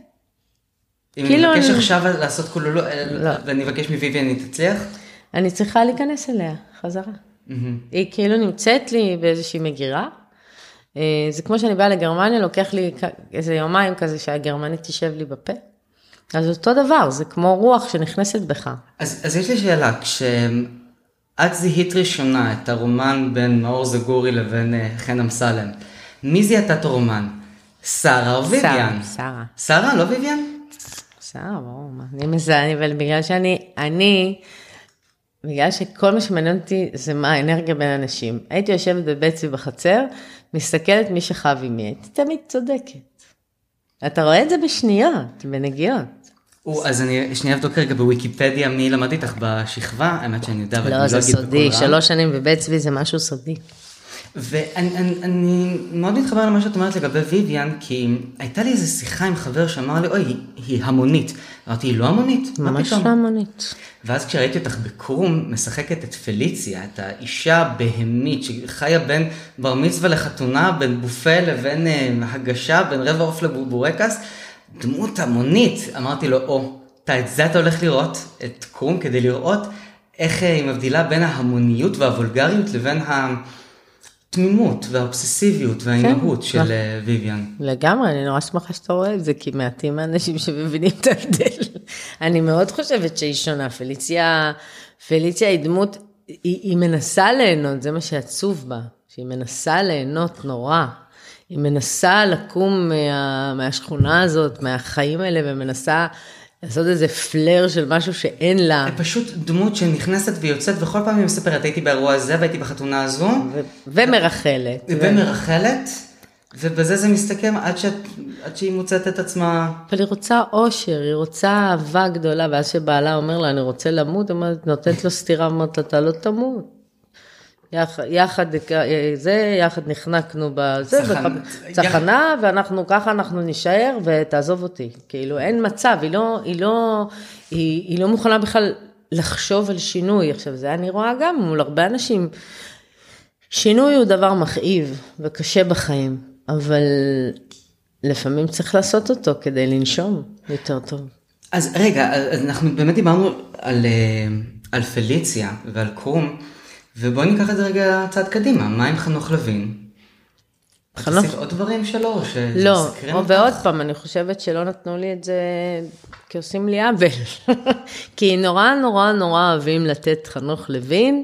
אם כאילו אני מבקש אני- עכשיו לעשות כולו, אה, לא. ואני אבקש מוויביאן, היא תצליח? אני צריכה להיכנס אליה חזרה. היא כאילו נמצאת לי באיזושהי מגירה. זה כמו שאני באה לגרמניה, לוקח לי איזה יומיים כזה שהגרמנית תשב לי בפה. אז אותו דבר, זה כמו רוח שנכנסת בך. אז, אז יש לי שאלה, כשאת זיהית ראשונה את הרומן בין מאור זגורי לבין אה, חן אמסלם, מי זיהתה את הרומן? שרה או ויויאן? שרה. שרה, לא ויויאן? שרה, ברור, אני מזהה, אבל בגלל שאני, אני, בגלל שכל מה שמעניין אותי זה מה האנרגיה בין אנשים. הייתי יושבת בבצי בחצר, מסתכלת מי שכב עימי, הייתי תמיד צודקת. אתה רואה את זה בשניות, בנגיעות. או, אז אני שנייה אבדוק רגע בוויקיפדיה מי למד איתך בשכבה, האמת שאני יודע, אבל לא, אני זה לא אגיד סודי, בקול רם. שלוש שנים בבית צבי זה משהו סודי. ואני אני, אני מאוד מתחבר למה שאת אומרת לגבי ויויאן, כי הייתה לי איזו שיחה עם חבר שאמר לי, אוי, היא, המונית. אמרתי, היא לא המונית? מה ממש פתאום?" לא המונית. ואז כשראיתי אותך בקרום משחקת את פליציה, את האישה הבהמית שחיה בין בר מצווה לחתונה, בין בופה לבין אה, הגשה, בין רבע עוף לבורקס, דמות המונית. אמרתי לו, או, את זה אתה הולך לראות, את קרום, כדי לראות איך אה, היא מבדילה בין ההמוניות והוולגריות לבין התמימות והאובססיביות והאימהות של אה, ויויאן. לגמרי, אני נורא שמחה שאתה רואה את זה, כי מעטים האנשים שמבינים את ההבדל. אני מאוד חושבת שהיא שונה. פליציה, פליציה היא דמות, היא, היא מנסה ליהנות, זה מה שעצוב בה, שהיא מנסה ליהנות נורא. היא מנסה לקום מה, מהשכונה הזאת, מהחיים האלה, ומנסה לעשות איזה פלר של משהו שאין לה. פשוט דמות שנכנסת ויוצאת, וכל פעם היא מספרת, הייתי באירוע הזה והייתי בחתונה הזו. ו- ומרחלת. ומרחלת, ובזה זה מסתכם עד, שאת, עד שהיא מוצאת את עצמה. אבל היא רוצה אושר, היא רוצה אהבה גדולה, ואז שבעלה אומר לה, אני רוצה למות, אומרת, נותנת לו סטירה, אומרת אתה לא תמות. יחד, יחד, זה, יחד נחנקנו בזה, צחנה, ואנחנו ככה אנחנו נישאר, ותעזוב אותי. כאילו, אין מצב, היא לא, היא לא, היא, היא לא מוכנה בכלל לחשוב על שינוי. עכשיו, זה אני רואה גם מול הרבה אנשים. שינוי הוא דבר מכאיב וקשה בחיים, אבל לפעמים צריך לעשות אותו כדי לנשום יותר טוב. אז רגע, אנחנו באמת דיברנו על, אה, על פליציה ועל קרום, ובואי ניקח את זה רגע צעד קדימה, מה עם חנוך לוין? חנוך... עשית עוד דברים שלו? לא, או? ועוד פעם, אני חושבת שלא נתנו לי את זה כי עושים לי עוול. כי נורא נורא נורא אוהבים לתת חנוך לוין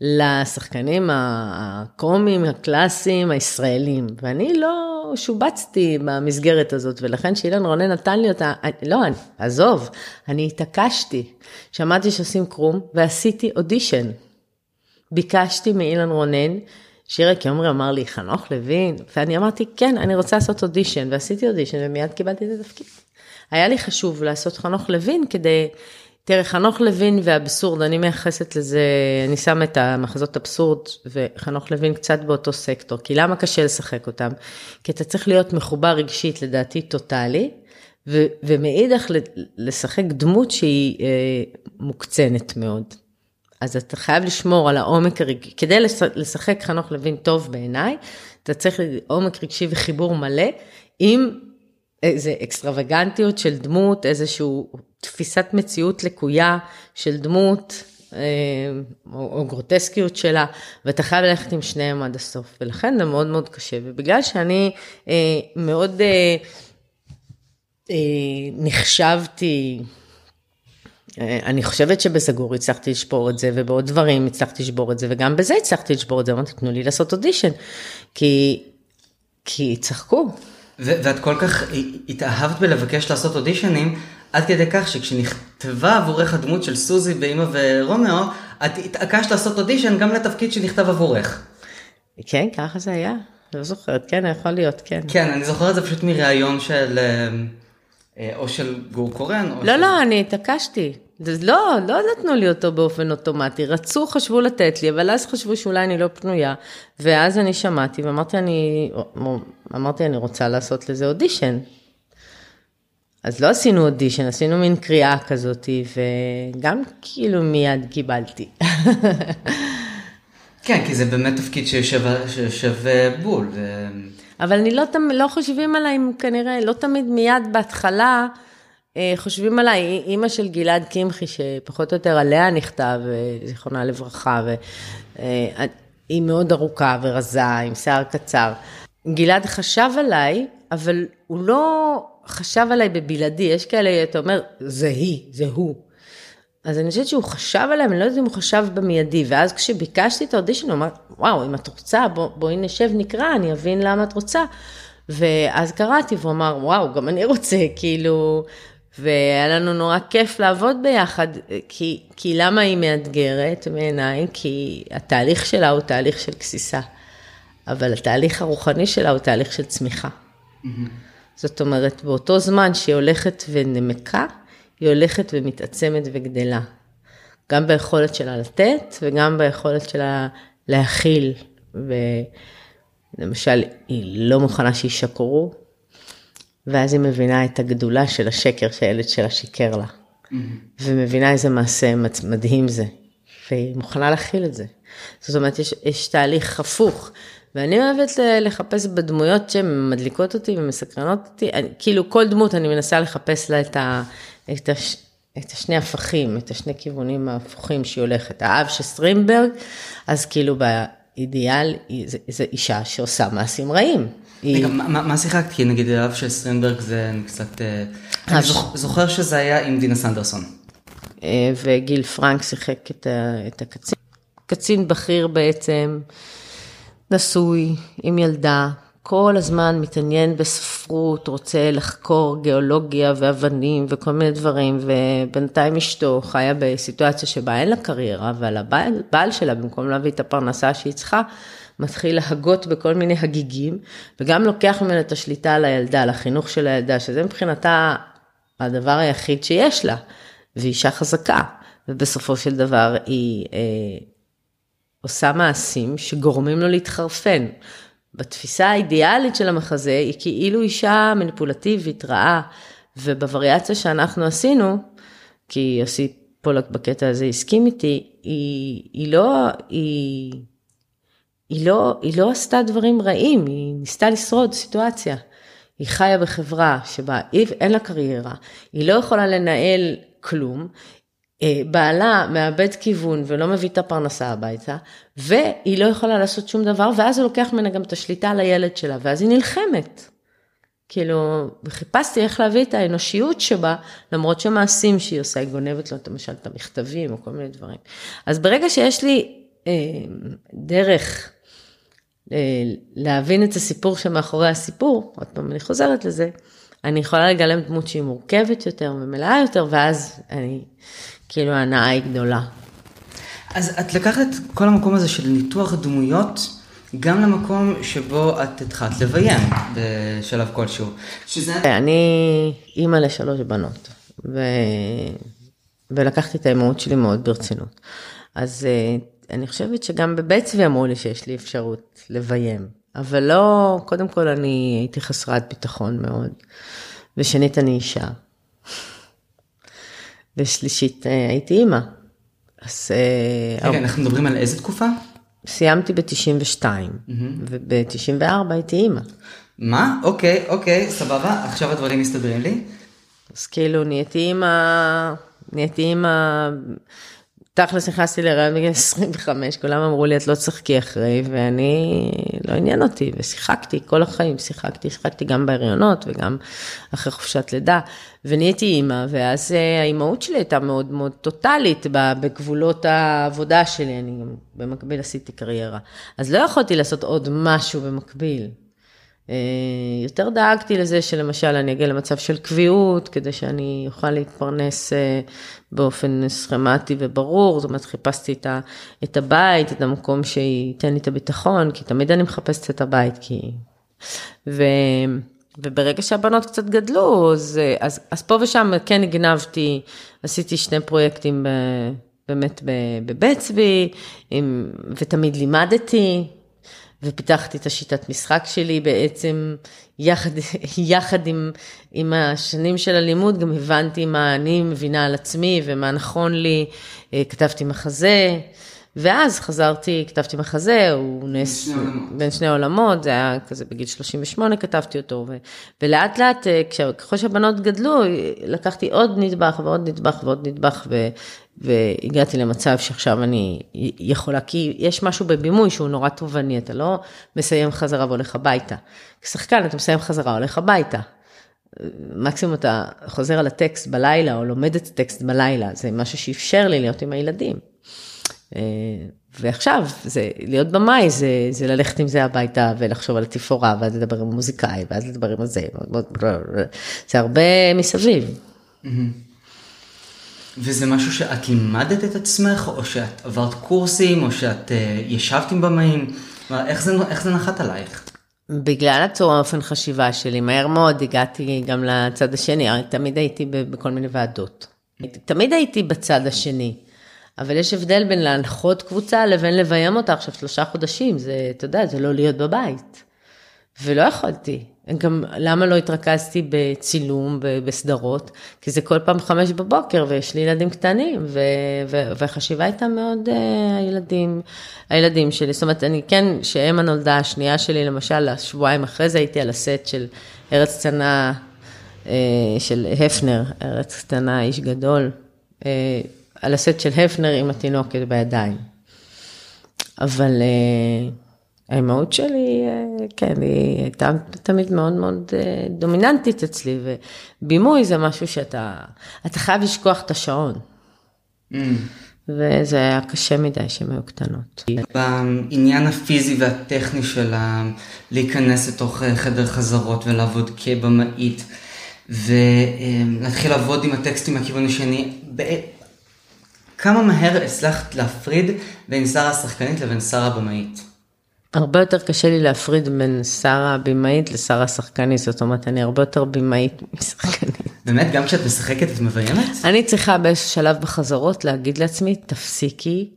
לשחקנים הקומיים, הקלאסיים, הישראלים. ואני לא שובצתי במסגרת הזאת, ולכן שאילן רונן נתן לי אותה, אני- לא, אני, עזוב, אני התעקשתי. שמעתי שעושים קרום, ועשיתי אודישן. ביקשתי מאילן רונן, שירה קיומרי אמר לי, חנוך לוין, ואני אמרתי, כן, אני רוצה לעשות אודישן, ועשיתי אודישן, ומיד קיבלתי את התפקיד. היה לי חשוב לעשות חנוך לוין כדי, תראה, חנוך לוין ואבסורד, אני מייחסת לזה, אני שמה את המחזות אבסורד וחנוך לוין קצת באותו סקטור, כי למה קשה לשחק אותם? כי אתה צריך להיות מחובר רגשית, לדעתי, טוטאלי, ומאידך לשחק דמות שהיא אה, מוקצנת מאוד. אז אתה חייב לשמור על העומק הרגשי, כדי לש- לשחק חנוך לוין טוב בעיניי, אתה צריך עומק רגשי וחיבור מלא עם איזה אקסטרווגנטיות של דמות, איזושהי תפיסת מציאות לקויה של דמות, אה, או, או גרוטסקיות שלה, ואתה חייב ללכת עם שניהם עד הסוף, ולכן זה מאוד מאוד קשה, ובגלל שאני אה, מאוד אה, אה, נחשבתי, אני חושבת שבזגור הצלחתי לשבור את זה, ובעוד דברים הצלחתי לשבור את זה, וגם בזה הצלחתי לשבור את זה, אמרתי, תנו לי לעשות אודישן, כי, כי צחקו. ו- ואת כל כך התאהבת בלבקש לעשות אודישנים, עד כדי כך שכשנכתבה עבורך הדמות של סוזי באמא ורומאו, את התעקשת לעשות אודישן גם לתפקיד שנכתב עבורך. כן, ככה זה היה. לא זוכרת, כן, יכול להיות, כן. כן, אני זוכר את זה פשוט מראיון של, אה, אה, או של גור קורן, או לא, של... לא, אני התעקשתי. לא, לא נתנו לי אותו באופן אוטומטי. רצו, חשבו לתת לי, אבל אז חשבו שאולי אני לא פנויה. ואז אני שמעתי ואמרתי, אני, אמרתי, אני רוצה לעשות לזה אודישן. אז לא עשינו אודישן, עשינו מין קריאה כזאת, וגם כאילו מיד קיבלתי. כן, כי זה באמת תפקיד שיושב, שיושב אה, בול. אבל אני לא, לא חושבים עליי, כנראה, לא תמיד מיד בהתחלה אה, חושבים עליי. אימא של גלעד קמחי, שפחות או יותר עליה נכתב, אה, זיכרונה לברכה, והיא מאוד ארוכה ורזה, עם שיער קצר. גלעד חשב עליי, אבל הוא לא חשב עליי בבלעדי. יש כאלה, אתה אומר, זה היא, זה הוא. אז אני חושבת שהוא חשב עליהם, אני לא יודעת אם הוא חשב במיידי, ואז כשביקשתי את האודישן, הוא אמר, וואו, אם את רוצה, בוא, בואי נשב נקרא, אני אבין למה את רוצה. ואז קראתי, והוא אמר, וואו, גם אני רוצה, כאילו, והיה לנו נורא כיף לעבוד ביחד, כי, כי למה היא מאתגרת בעיניי? כי התהליך שלה הוא תהליך של גסיסה, אבל התהליך הרוחני שלה הוא תהליך של צמיחה. זאת אומרת, באותו זמן שהיא הולכת ונמקה, היא הולכת ומתעצמת וגדלה. גם ביכולת שלה לתת וגם ביכולת שלה להכיל. ולמשל, היא לא מוכנה שישקרו, ואז היא מבינה את הגדולה של השקר שהילד שלה שיקר לה. ומבינה איזה מעשה מדהים זה. והיא מוכנה להכיל את זה. זאת אומרת, יש, יש תהליך הפוך. ואני אוהבת לחפש בדמויות שמדליקות אותי ומסקרנות אותי, אני, כאילו כל דמות אני מנסה לחפש לה את, ה, את, הש, את השני הפכים, את השני כיוונים ההפוכים שהיא הולכת. האב של סטרינדברג, אז כאילו באידיאל זה, זה אישה שעושה מעשים רעים. רגע, מה, מה שיחקת? כי נגיד האב של סטרינדברג זה אני קצת... אני זוכ, זוכר שזה היה עם דינה סנדרסון. וגיל פרנק שיחק את, ה, את הקצין. קצין בכיר בעצם. נשוי, עם ילדה, כל הזמן מתעניין בספרות, רוצה לחקור גיאולוגיה ואבנים וכל מיני דברים, ובינתיים אשתו חיה בסיטואציה שבה אין לה קריירה, אבל הבעל, שלה, במקום להביא את הפרנסה שהיא צריכה, מתחיל להגות בכל מיני הגיגים, וגם לוקח ממנה את השליטה על הילדה, על החינוך של הילדה, שזה מבחינתה הדבר היחיד שיש לה, והיא אישה חזקה, ובסופו של דבר היא... אה, עושה מעשים שגורמים לו להתחרפן. בתפיסה האידיאלית של המחזה היא כאילו אישה מניפולטיבית, רעה, ובווריאציה שאנחנו עשינו, כי יוסי פולק בקטע הזה הסכים איתי, היא, היא, לא, היא, היא, לא, היא לא עשתה דברים רעים, היא ניסתה לשרוד סיטואציה. היא חיה בחברה שבה אין לה קריירה, היא לא יכולה לנהל כלום, בעלה מאבד כיוון ולא מביא את הפרנסה הביתה, והיא לא יכולה לעשות שום דבר, ואז הוא לוקח ממנה גם את השליטה על הילד שלה, ואז היא נלחמת. כאילו, וחיפשתי איך להביא את האנושיות שבה, למרות שמעשים שהיא עושה, היא גונבת לו למשל את המכתבים או כל מיני דברים. אז ברגע שיש לי אה, דרך אה, להבין את הסיפור שמאחורי הסיפור, עוד פעם אני חוזרת לזה, אני יכולה לגלם דמות שהיא מורכבת יותר ומלאה יותר, ואז אני, כאילו ההנאה היא גדולה. אז את לקחת את כל המקום הזה של ניתוח דמויות, גם למקום שבו את התחלת לביים בשלב כלשהו. שזה... אני אימא לשלוש בנות, ו... ולקחתי את האימהות שלי מאוד ברצינות. אז אה, אני חושבת שגם בבית צבי אמרו לי שיש לי אפשרות לביים, אבל לא, קודם כל אני הייתי חסרת ביטחון מאוד, ושנית אני אישה, ושלישית אה, הייתי אימא. אז... אה, רגע, אנחנו מדברים על איזה תקופה? סיימתי ב-92, mm-hmm. וב-94 הייתי אימא. מה? אוקיי, אוקיי, סבבה, עכשיו הדברים מסתדרים לי. אז כאילו נהייתי אימא, נהייתי אימא תכלס נכנסתי להיריון בגיל 25, כולם אמרו לי, את לא תשחקי אחרי, ואני, לא עניין אותי, ושיחקתי כל החיים, שיחקתי, שיחקתי גם בהריונות וגם אחרי חופשת לידה, ונהייתי אימא, ואז אה, האימהות שלי הייתה מאוד מאוד טוטאלית בגבולות העבודה שלי, אני גם במקביל עשיתי קריירה. אז לא יכולתי לעשות עוד משהו במקביל. אה, יותר דאגתי לזה שלמשל אני אגיע למצב של קביעות, כדי שאני אוכל להתפרנס אה, באופן סכמטי וברור, זאת אומרת חיפשתי את, ה, את הבית, את המקום שייתן לי את הביטחון, כי תמיד אני מחפשת את הבית, כי... ו... וברגע שהבנות קצת גדלו, אז, אז, אז פה ושם כן הגנבתי, עשיתי שני פרויקטים ב, באמת בבית צבי, ותמיד לימדתי, ופיתחתי את השיטת משחק שלי. בעצם, יחד, יחד עם, עם השנים של הלימוד, גם הבנתי מה אני מבינה על עצמי ומה נכון לי, אה, כתבתי מחזה, ואז חזרתי, כתבתי מחזה, הוא נס בין שני עולמות, זה היה כזה בגיל 38 כתבתי אותו, ו, ולאט לאט, אה, ככל שהבנות גדלו, לקחתי עוד נדבך ועוד נדבך ועוד נדבך, ו, והגעתי למצב שעכשיו אני יכולה, כי יש משהו בבימוי שהוא נורא תובעני, אתה לא מסיים חזרה והולך הביתה. כשחקן אתה מסיים חזרה, הולך הביתה. מקסימום אתה חוזר על הטקסט בלילה, או לומד את הטקסט בלילה, זה משהו שאפשר לי להיות עם הילדים. אה, ועכשיו, זה, להיות במאי זה, זה ללכת עם זה הביתה ולחשוב על התפאורה, ואז לדבר עם מוזיקאי, ואז לדבר עם הזה, זה הרבה מסביב. Mm-hmm. וזה משהו שאת לימדת את עצמך, או שאת עברת קורסים, או שאת uh, ישבת עם במאים? איך זה, איך זה נחת עלייך? בגלל הצורה אופן חשיבה שלי, מהר מאוד הגעתי גם לצד השני, הרי תמיד הייתי בכל מיני ועדות. תמיד הייתי בצד השני, אבל יש הבדל בין להנחות קבוצה לבין לביים אותה עכשיו שלושה חודשים, זה, אתה יודע, זה לא להיות בבית. ולא יכולתי. גם למה לא התרכזתי בצילום, בסדרות? כי זה כל פעם חמש בבוקר ויש לי ילדים קטנים, ו- ו- והחשיבה הייתה מאוד uh, הילדים, הילדים שלי. זאת אומרת, אני כן, שאמה נולדה, השנייה שלי למשל, שבועיים אחרי זה הייתי על הסט של ארץ קטנה, uh, של הפנר, ארץ קטנה, איש גדול, uh, על הסט של הפנר עם התינוקת בידיים. אבל... Uh, האימהות שלי, אה, כן, היא הייתה תמיד מאוד מאוד אה, דומיננטית אצלי, ובימוי זה משהו שאתה, אתה חייב לשכוח את השעון. Mm. וזה היה קשה מדי שהן היו קטנות. בעניין הפיזי והטכני של להיכנס לתוך אה, חדר חזרות ולעבוד כבמאית, ולהתחיל לעבוד עם הטקסטים מהכיוון השני, כמה מהר הצלחת להפריד בין שרה השחקנית לבין שרה הבמאית? הרבה יותר קשה לי להפריד בין שרה הבימאית לשרה השחקנית, זאת אומרת, אני הרבה יותר בימאית משחקנית. באמת? גם כשאת משחקת את מביימת? אני צריכה באיזשהו שלב בחזרות להגיד לעצמי, תפסיקי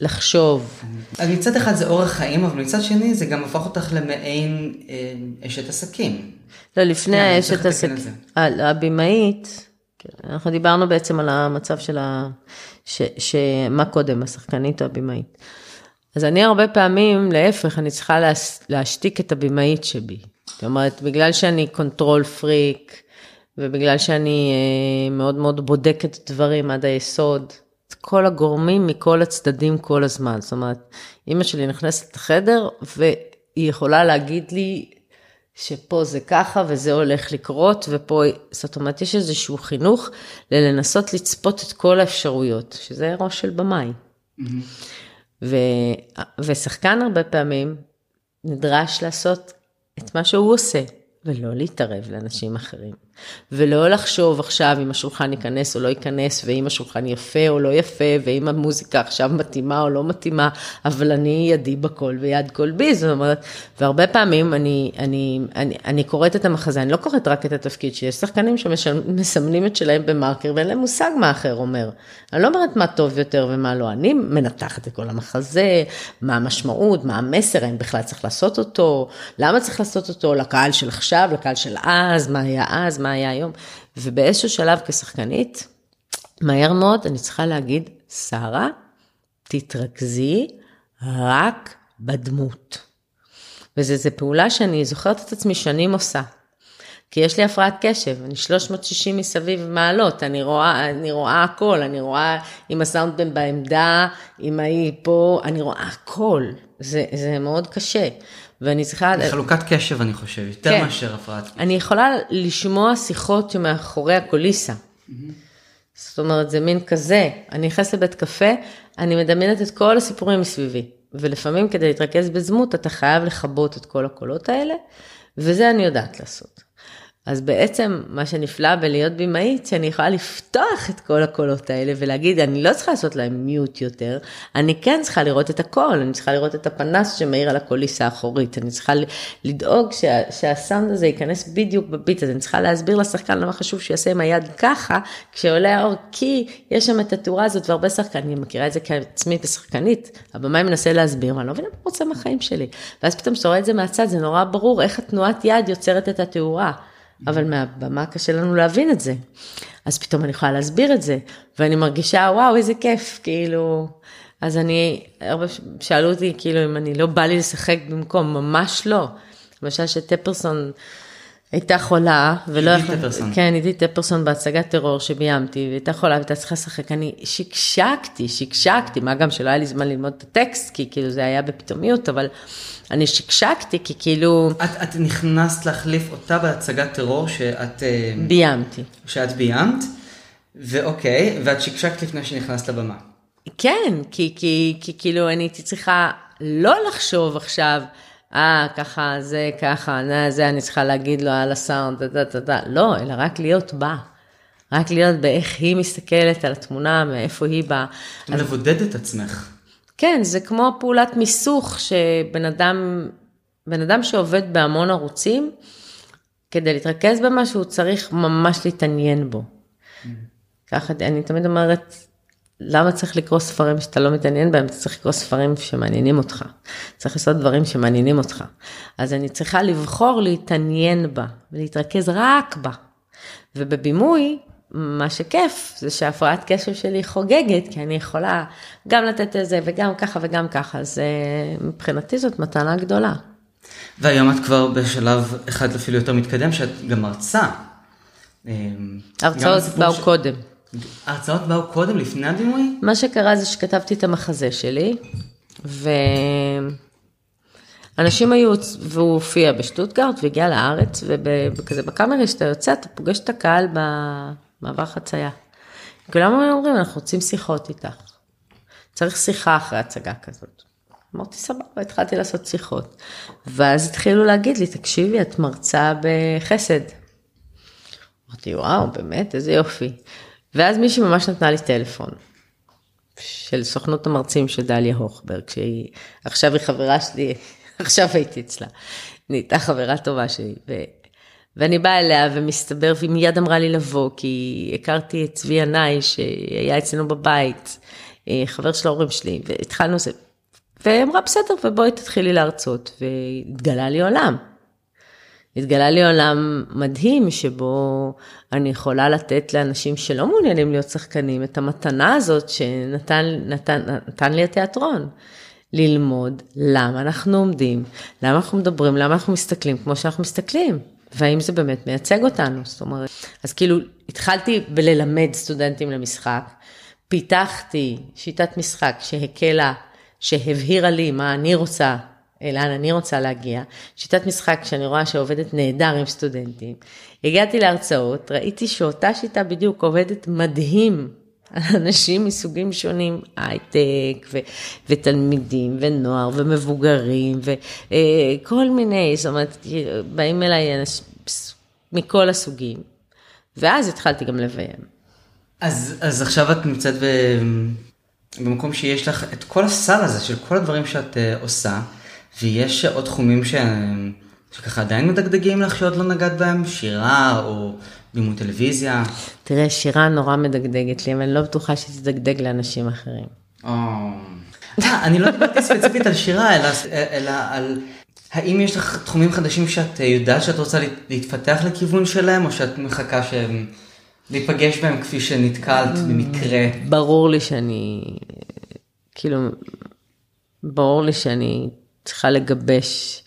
לחשוב. אז מצד אחד זה אורח חיים, אבל מצד שני זה גם הפך אותך למעין אה, אשת עסקים. לא, לפני כן, האשת עסקים. הבימאית, כן, אנחנו דיברנו בעצם על המצב של ה... ש... שמה קודם, השחקנית או הבימאית. אז אני הרבה פעמים, להפך, אני צריכה להשתיק את הבמאית שבי. זאת אומרת, בגלל שאני control freak, ובגלל שאני אה, מאוד מאוד בודקת דברים עד היסוד, את כל הגורמים מכל הצדדים כל הזמן. זאת אומרת, אימא שלי נכנסת לחדר, והיא יכולה להגיד לי שפה זה ככה וזה הולך לקרות, ופה, זאת אומרת, יש איזשהו חינוך ללנסות לצפות את כל האפשרויות, שזה ראש של במאי. ו, ושחקן הרבה פעמים נדרש לעשות את מה שהוא עושה, ולא להתערב לאנשים אחרים. ולא לחשוב עכשיו אם השולחן ייכנס או לא ייכנס, ואם השולחן יפה או לא יפה, ואם המוזיקה עכשיו מתאימה או לא מתאימה, אבל אני ידי בכל ויד כל בי, זאת אומרת, והרבה פעמים אני, אני, אני, אני קוראת את המחזה, אני לא קוראת רק את התפקיד, שיש שחקנים שמסמנים את שלהם במרקר ואין להם מושג מה אחר אומר. אני לא אומרת מה טוב יותר ומה לא, אני מנתחת את כל המחזה, מה המשמעות, מה המסר, האם בכלל צריך לעשות אותו, למה צריך לעשות אותו, לקהל של עכשיו, לקהל של אז, מה היה אז, מה היה היום. ובאיזשהו שלב כשחקנית, מהר מאוד אני צריכה להגיד, שרה, תתרכזי רק בדמות. וזו פעולה שאני זוכרת את עצמי שנים עושה. כי יש לי הפרעת קשב, אני 360 מסביב מעלות, אני רואה, אני רואה הכל, אני רואה אם הסאונדבן בעמדה, אם ההיא פה, אני רואה הכל. זה, זה מאוד קשה. ואני צריכה... חלוקת קשב אני חושב, יותר כן. מאשר הפרעת קשב. אני יכולה לשמוע שיחות שמאחורי הקוליסה. Mm-hmm. זאת אומרת, זה מין כזה, אני נכנסת לבית קפה, אני מדמיינת את כל הסיפורים מסביבי. ולפעמים כדי להתרכז בזמות, אתה חייב לכבות את כל הקולות האלה, וזה אני יודעת לעשות. אז בעצם מה שנפלא בלהיות במאית, שאני יכולה לפתוח את כל הקולות האלה ולהגיד, אני לא צריכה לעשות להם מיוט יותר, אני כן צריכה לראות את הכל, אני צריכה לראות את הפנס שמאיר על הקוליסה האחורית, אני צריכה לדאוג שה, שהסאונד הזה ייכנס בדיוק בביט הזה, אני צריכה להסביר לשחקן למה חשוב שיעשה עם היד ככה, כשעולה האור, כי יש שם את התאורה הזאת והרבה שחקנים, אני מכירה את זה כעצמי כשחקנית, הבמאי מנסה להסביר, ואני לא מבינה מה הוא רוצה מהחיים שלי, ואז פתאום כשאתה רואה את זה מהצד, זה נורא ברור איך התנועת יד יוצרת את התאורה. אבל מהבמה קשה לנו להבין את זה. אז פתאום אני יכולה להסביר את זה, ואני מרגישה, וואו, איזה כיף, כאילו... אז אני, הרבה שאלו אותי, כאילו, אם אני לא בא לי לשחק במקום, ממש לא. למשל שטפרסון הייתה חולה, ולא עידית טפרסון. כן, עידית טפרסון בהצגת טרור שביימתי, והיא הייתה חולה והייתה צריכה לשחק, אני שקשקתי, שקשקתי, מה גם שלא היה לי זמן ללמוד את הטקסט, כי כאילו זה היה בפתאומיות, אבל אני שקשקתי, כי כאילו... את, את נכנסת להחליף אותה בהצגת טרור שאת... אה, ביימתי. שאת ביימת, ואוקיי, ואת שקשקת לפני שנכנסת לבמה. כן, כי, כי, כי כאילו אני הייתי צריכה לא לחשוב עכשיו, אה, ככה, זה ככה, זה אני צריכה להגיד לו על הסאונד, דה דה דה, לא, אלא רק להיות בה. רק להיות באיך היא מסתכלת על התמונה, מאיפה היא באה. את מבודדת את עצמך. כן, זה כמו פעולת מיסוך שבן אדם, בן אדם שעובד בהמון ערוצים, כדי להתרכז במשהו, הוא צריך ממש להתעניין בו. ככה, אני תמיד אומרת, למה צריך לקרוא ספרים שאתה לא מתעניין בהם? אתה צריך לקרוא ספרים שמעניינים אותך. צריך לעשות דברים שמעניינים אותך. אז אני צריכה לבחור להתעניין בה ולהתרכז רק בה. ובבימוי, מה שכיף זה שהפרעת קשב שלי חוגגת, כי אני יכולה גם לתת את זה וגם ככה וגם ככה, אז אה, מבחינתי זאת מתנה גדולה. והיום את כבר בשלב אחד אפילו יותר מתקדם, שאת גם מרצה. הרצאות באו ש... קודם. ההרצאות באו קודם, לפני הדימוי? מה שקרה זה שכתבתי את המחזה שלי, ואנשים היו, והוא הופיע בשטוטגרד והגיע לארץ, וכזה בקאמרי שאתה יוצא, אתה פוגש את הקהל במעבר חצייה. כולם אומרים, אנחנו רוצים שיחות איתך. צריך שיחה אחרי הצגה כזאת. אמרתי, סבבה, התחלתי לעשות שיחות. ואז התחילו להגיד לי, תקשיבי, את מרצה בחסד. אמרתי, וואו, באמת, איזה יופי. ואז מישהי ממש נתנה לי טלפון. של סוכנות המרצים של דליה הוכברג, שהיא, עכשיו היא חברה שלי, עכשיו הייתי אצלה. נהייתה חברה טובה שלי. ו... ואני באה אליה ומסתבר, והיא מיד אמרה לי לבוא, כי הכרתי את צבי ינאי שהיה אצלנו בבית, אה, חבר של ההורים שלי, והתחלנו זה. והיא אמרה, בסדר, ובואי תתחילי להרצות, והתגלה לי עולם. התגלה לי עולם מדהים שבו אני יכולה לתת לאנשים שלא מעוניינים להיות שחקנים את המתנה הזאת שנתן נתן, נתן לי התיאטרון. ללמוד למה אנחנו עומדים, למה אנחנו מדברים, למה אנחנו מסתכלים כמו שאנחנו מסתכלים, והאם זה באמת מייצג אותנו. זאת אומרת, אז כאילו התחלתי בללמד סטודנטים למשחק, פיתחתי שיטת משחק שהקלה, שהבהירה לי מה אני רוצה, לאן אני רוצה להגיע. שיטת משחק שאני רואה שעובדת נהדר עם סטודנטים. הגעתי להרצאות, ראיתי שאותה שיטה בדיוק עובדת מדהים אנשים מסוגים שונים, הייטק ו- ותלמידים ונוער ומבוגרים וכל אה, מיני, זאת אומרת, באים אליי אנשים מכל הסוגים. ואז התחלתי גם לביים. אז, אז עכשיו את נמצאת ב, במקום שיש לך את כל הסל הזה של כל הדברים שאת uh, עושה, ויש עוד תחומים ש, שככה עדיין מדגדגים לך שעוד לא נגעת בהם, שירה או לימוד טלוויזיה. תראה, שירה נורא מדגדגת לי, אבל אני לא בטוחה שתדגדג לאנשים אחרים. אה, אני לא דיברתי ספציפית על שירה, אלא, אלא על האם יש לך תחומים חדשים שאת יודעת שאת רוצה להתפתח לכיוון שלהם, או שאת מחכה שהם... להיפגש בהם כפי שנתקלת במקרה? ברור לי שאני, כאילו, ברור לי שאני צריכה לגבש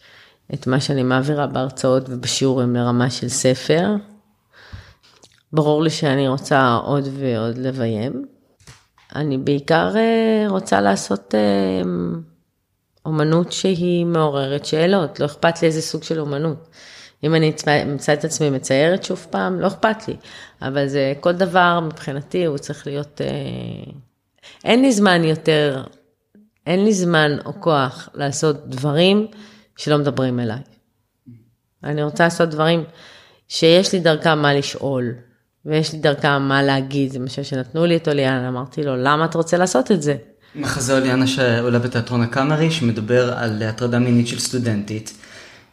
את מה שאני מעבירה בהרצאות ובשיעורים לרמה של ספר. ברור לי שאני רוצה עוד ועוד לביים. אני בעיקר אה, רוצה לעשות אה, אומנות שהיא מעוררת שאלות, לא אכפת לי איזה סוג של אומנות. אם אני אמצא את עצמי מציירת שוב פעם, לא אכפת לי. אבל זה, כל דבר מבחינתי הוא צריך להיות... אה, אין לי זמן יותר, אין לי זמן או כוח לעשות דברים שלא מדברים אליי. אני רוצה לעשות דברים שיש לי דרכם מה לשאול, ויש לי דרכם מה להגיד, זה משהו שנתנו לי את אוליאנה, אמרתי לו, למה אתה רוצה לעשות את זה? מחזה אוליאנה שעולה בתיאטרון הקאמרי, שמדבר על הטרדה מינית של סטודנטית.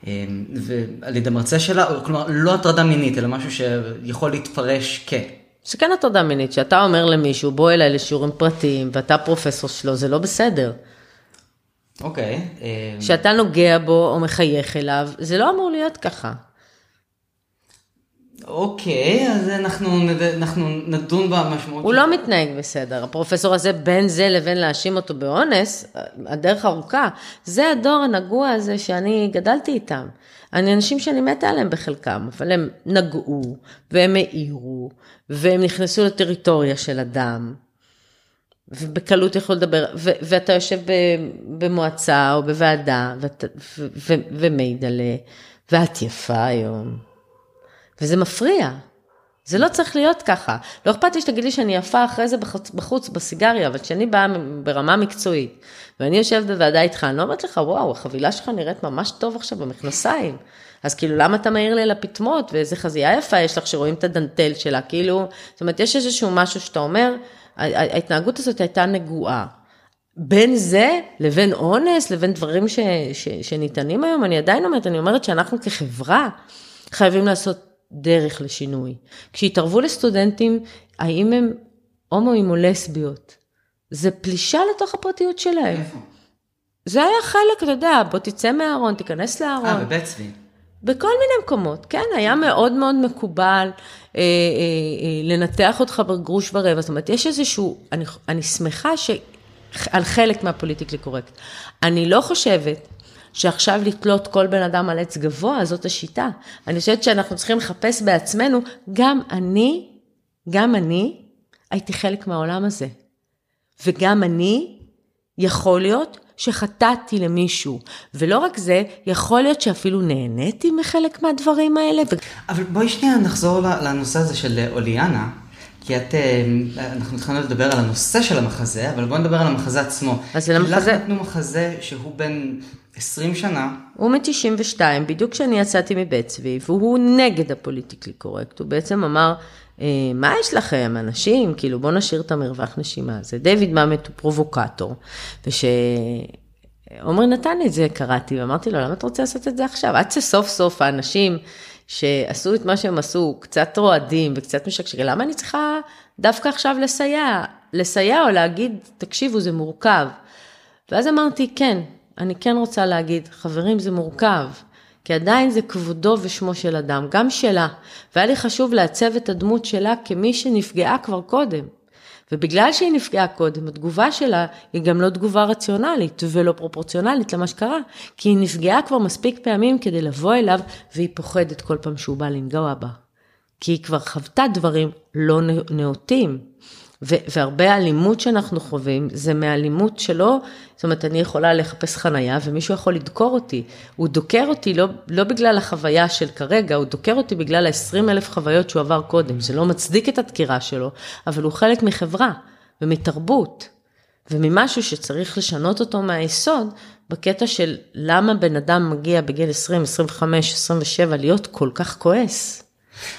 אמ, ועל ידי מרצה שלה, כלומר לא הטרדה מינית, אלא משהו שיכול להתפרש כ... שכן הטרדה מינית, שאתה אומר למישהו, בוא אליי לשיעורים פרטיים, ואתה פרופסור שלו, זה לא בסדר. אוקיי. אמ, שאתה נוגע בו או מחייך אליו, זה לא אמור להיות ככה. אוקיי, אז אנחנו, נד... אנחנו נדון במשמעות. הוא של... לא מתנהג בסדר. הפרופסור הזה, בין זה לבין להאשים אותו באונס, הדרך ארוכה. זה הדור הנגוע הזה שאני גדלתי איתם. אני אנשים שאני מתה עליהם בחלקם, אבל הם נגעו, והם העירו, והם נכנסו לטריטוריה של אדם, ובקלות יכול לדבר, ו- ואתה יושב במועצה או בוועדה, ומעיד עליה, ואת יפה היום. וזה מפריע. זה לא צריך להיות ככה. לא אכפת לי שתגיד לי שאני יפה אחרי זה בחוץ, בחוץ בסיגריה, אבל כשאני באה ברמה מקצועית, ואני יושבת בוועדה איתך, אני לא אומרת לך, וואו, החבילה שלך נראית ממש טוב עכשיו במכנסיים. אז כאילו, למה אתה מעיר לי על הפטמות, ואיזה חזייה יפה יש לך שרואים את הדנטל שלה, כאילו, זאת אומרת, יש איזשהו משהו שאתה אומר, ההתנהגות הזאת הייתה נגועה. בין זה לבין אונס, לבין דברים ש, ש, שניתנים היום, אני עדיין אומרת, אני אומרת שאנחנו כחברה חייבים לעשות דרך לשינוי. כשהתערבו לסטודנטים, האם הם הומואים או לסביות, זה פלישה לתוך הפרטיות שלהם. איפה? זה היה חלק, אתה יודע, בוא תצא מהארון, תיכנס לארון. אה, בבית צבי. בכל מיני מקומות, כן, היה מאוד מאוד מקובל אה, אה, אה, לנתח אותך בגרוש ורבע, זאת אומרת, יש איזשהו, אני, אני שמחה ש... על חלק מהפוליטיקלי קורקט. אני לא חושבת שעכשיו לתלות כל בן אדם על עץ גבוה, זאת השיטה. אני חושבת שאנחנו צריכים לחפש בעצמנו, גם אני, גם אני הייתי חלק מהעולם הזה. וגם אני, יכול להיות שחטאתי למישהו. ולא רק זה, יכול להיות שאפילו נהניתי מחלק מהדברים האלה. אבל בואי שנייה נחזור לנושא הזה של אוליאנה. כי את, אה, אנחנו התחלנו לדבר על הנושא של המחזה, אבל בואו נדבר על המחזה עצמו. אז זה למחזה... לך נתנו מחזה שהוא בן 20 שנה. הוא מ-92, בדיוק כשאני יצאתי מבית צבי, והוא נגד הפוליטיקלי קורקט. הוא בעצם אמר, אה, מה יש לכם, אנשים? כאילו, בואו נשאיר את המרווח נשימה הזה. דיוויד מאמט הוא פרובוקטור, ושעומר נתן לי את זה, קראתי, ואמרתי לו, למה אתה רוצה לעשות את זה עכשיו? עד שסוף סוף האנשים... שעשו את מה שהם עשו, קצת רועדים וקצת משקשרים, למה אני צריכה דווקא עכשיו לסייע? לסייע או להגיד, תקשיבו, זה מורכב. ואז אמרתי, כן, אני כן רוצה להגיד, חברים, זה מורכב. כי עדיין זה כבודו ושמו של אדם, גם שלה. והיה לי חשוב לעצב את הדמות שלה כמי שנפגעה כבר קודם. ובגלל שהיא נפגעה קודם, התגובה שלה היא גם לא תגובה רציונלית ולא פרופורציונלית למה שקרה, כי היא נפגעה כבר מספיק פעמים כדי לבוא אליו, והיא פוחדת כל פעם שהוא בא לנגוע בה. כי היא כבר חוותה דברים לא נאותים. והרבה אלימות שאנחנו חווים, זה מאלימות שלא, זאת אומרת, אני יכולה לחפש חנייה ומישהו יכול לדקור אותי. הוא דוקר אותי לא, לא בגלל החוויה של כרגע, הוא דוקר אותי בגלל ה-20 אלף חוויות שהוא עבר קודם. זה לא מצדיק את הדקירה שלו, אבל הוא חלק מחברה ומתרבות. וממשהו שצריך לשנות אותו מהיסוד, בקטע של למה בן אדם מגיע בגיל 20, 25, 27 להיות כל כך כועס.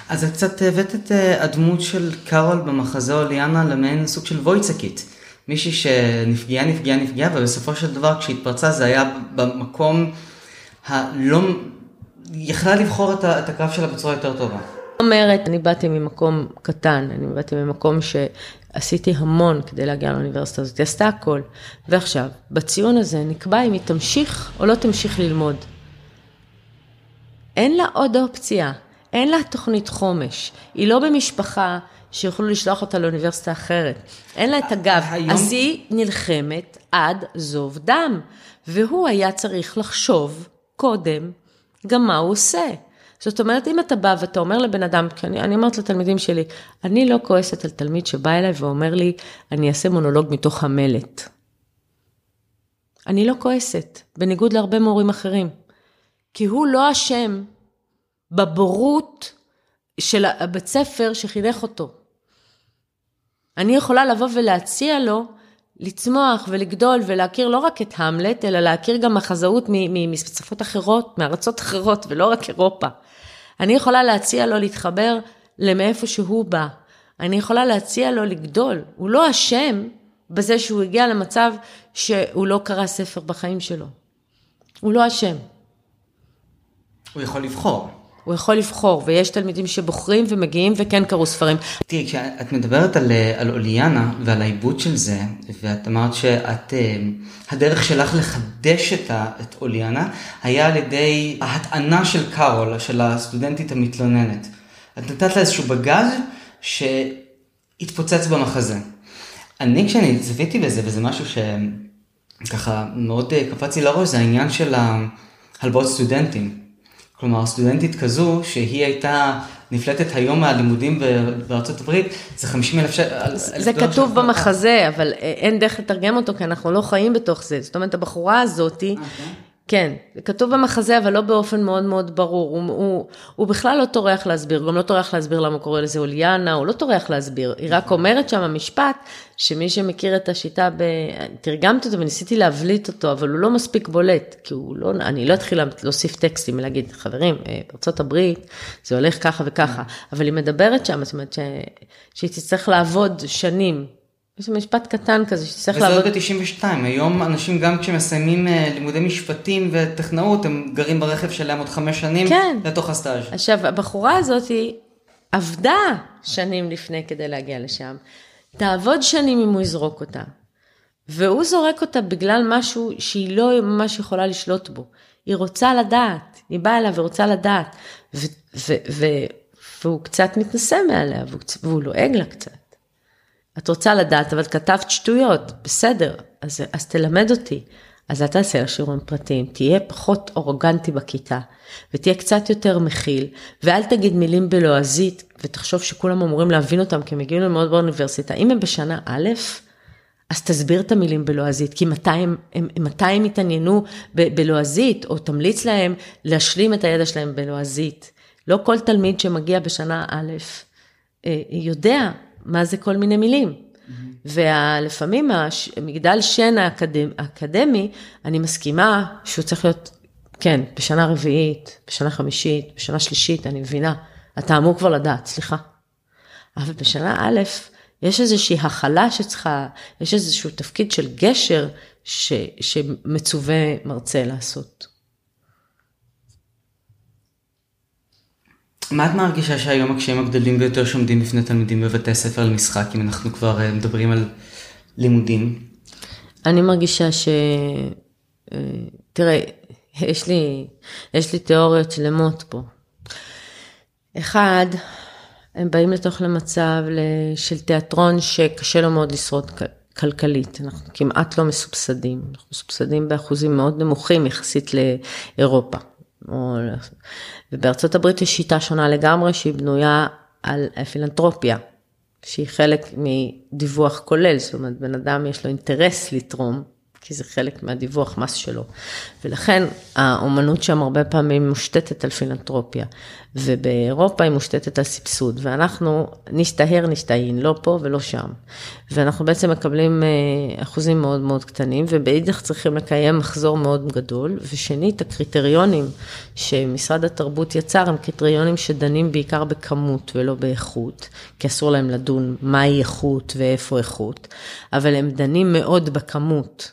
אז את קצת הבאת את אה, הדמות של קארול במחזה אוליאנה למעין סוג של וויצקית. מישהי שנפגעה, נפגעה, נפגעה, ובסופו של דבר כשהתפרצה זה היה במקום הלא... יכלה לבחור את הקרב שלה בצורה יותר טובה. אומרת, אני באתי ממקום קטן, אני באתי ממקום שעשיתי המון כדי להגיע לאוניברסיטה הזאת, היא עשתה הכל. ועכשיו, בציון הזה נקבע אם היא תמשיך או לא תמשיך ללמוד. אין לה עוד אופציה. אין לה תוכנית חומש, היא לא במשפחה שיוכלו לשלוח אותה לאוניברסיטה אחרת. אין לה את הגב. היום... אז היא נלחמת עד זוב דם. והוא היה צריך לחשוב קודם גם מה הוא עושה. זאת אומרת, אם אתה בא ואתה אומר לבן אדם, כי אני, אני אומרת לתלמידים שלי, אני לא כועסת על תלמיד שבא אליי ואומר לי, אני אעשה מונולוג מתוך המלט. אני לא כועסת, בניגוד להרבה מורים אחרים. כי הוא לא אשם בבורות של הבית ספר שחינך אותו. אני יכולה לבוא ולהציע לו לצמוח ולגדול ולהכיר לא רק את המלט, אלא להכיר גם מחזאות משפות אחרות, מארצות אחרות, ולא רק אירופה. אני יכולה להציע לו להתחבר למאיפה שהוא בא. אני יכולה להציע לו לגדול. הוא לא אשם בזה שהוא הגיע למצב שהוא לא קרא ספר בחיים שלו. הוא לא אשם. הוא יכול לבחור. הוא יכול לבחור, ויש תלמידים שבוחרים ומגיעים וכן קראו ספרים. תראי, כשאת מדברת על, אה, על אוליאנה ועל העיבוד של זה, ואת אמרת שאת, אה, הדרך שלך לחדש את, ה, את אוליאנה, היה על ידי ההטענה של קארול, של הסטודנטית המתלוננת. את נתת לה איזשהו בגז שהתפוצץ במחזה. אני, כשאני צפיתי בזה, וזה משהו שככה מאוד אה, קפץ לי לראש, זה העניין של הלוואות סטודנטים. כלומר, סטודנטית כזו, שהיא הייתה נפלטת היום מהלימודים בארצות הברית, זה 50 אלף שקל. זה כתוב במחזה, אבל אין דרך לתרגם אותו, כי אנחנו לא חיים בתוך זה. זאת אומרת, הבחורה הזאתי, okay. אוקיי. כן, זה כתוב במחזה, אבל לא באופן מאוד מאוד ברור. הוא, הוא, הוא בכלל לא טורח להסביר, גם לא טורח להסביר למה קורא לזה אוליאנה, הוא לא טורח להסביר. היא רק אומרת שם המשפט, שמי שמכיר את השיטה, ב... תרגמתי אותו וניסיתי להבליט אותו, אבל הוא לא מספיק בולט, כי הוא לא, אני לא אתחיל להוסיף טקסטים, להגיד, חברים, אה, בארצות הברית זה הולך ככה וככה, אבל היא מדברת שם, זאת אומרת ש... שהיא תצטרך לעבוד שנים יש משפט קטן כזה שצריך לעבוד. וזה עוד ב-92, היום אנשים גם כשמסיימים אה, לימודי משפטים וטכנאות, הם גרים ברכב שלהם עוד חמש שנים כן. לתוך הסטאז'. עכשיו, הבחורה הזאת היא עבדה שנים לפני כדי להגיע לשם. תעבוד שנים אם הוא יזרוק אותה. והוא זורק אותה בגלל משהו שהיא לא ממש יכולה לשלוט בו. היא רוצה לדעת, היא באה אליו ורוצה לדעת. ו- ו- ו- והוא קצת מתנשא מעליה, והוא לועג לה קצת. את רוצה לדעת, אבל כתבת שטויות, בסדר, אז, אז תלמד אותי. אז אל תעשה לה שיעורים פרטיים, תהיה פחות אורגנטי בכיתה, ותהיה קצת יותר מכיל, ואל תגיד מילים בלועזית, ותחשוב שכולם אמורים להבין אותם, כי הם הגיעו ללמוד באוניברסיטה. אם הם בשנה א', אז תסביר את המילים בלועזית, כי מתי הם, הם, מתי הם יתעניינו ב, בלועזית, או תמליץ להם להשלים את הידע שלהם בלועזית. לא כל תלמיד שמגיע בשנה א', אה, יודע מה זה כל מיני מילים. Mm-hmm. ולפעמים המגדל שן האקדמי, האקדמי, אני מסכימה שהוא צריך להיות, כן, בשנה רביעית, בשנה חמישית, בשנה שלישית, אני מבינה. אתה אמור כבר לדעת, סליחה. אבל בשנה א', יש איזושהי הכלה שצריכה, יש איזשהו תפקיד של גשר ש, שמצווה מרצה לעשות. מה את מרגישה שהיום הקשיים הגדולים ביותר שעומדים בפני תלמידים בבתי ספר למשחק, אם אנחנו כבר אה, מדברים על לימודים? אני מרגישה ש... אה, תראה, יש לי, יש לי תיאוריות שלמות פה. אחד, הם באים לתוך למצב של תיאטרון שקשה לו מאוד לשרוד כלכלית, אנחנו כמעט לא מסובסדים, אנחנו מסובסדים באחוזים מאוד נמוכים יחסית לאירופה. ובארצות הברית יש שיטה שונה לגמרי שהיא בנויה על פילנטרופיה, שהיא חלק מדיווח כולל, זאת אומרת בן אדם יש לו אינטרס לתרום, כי זה חלק מהדיווח מס שלו. ולכן האומנות שם הרבה פעמים מושתתת על פילנטרופיה, ובאירופה היא מושתתת על סבסוד, ואנחנו נסתהר נסתהין, לא פה ולא שם. ואנחנו בעצם מקבלים אה, אחוזים מאוד מאוד קטנים, ובאידך צריכים לקיים מחזור מאוד גדול. ושנית, הקריטריונים שמשרד התרבות יצר הם קריטריונים שדנים בעיקר בכמות ולא באיכות, כי אסור להם לדון מהי איכות ואיפה איכות, אבל הם דנים מאוד בכמות.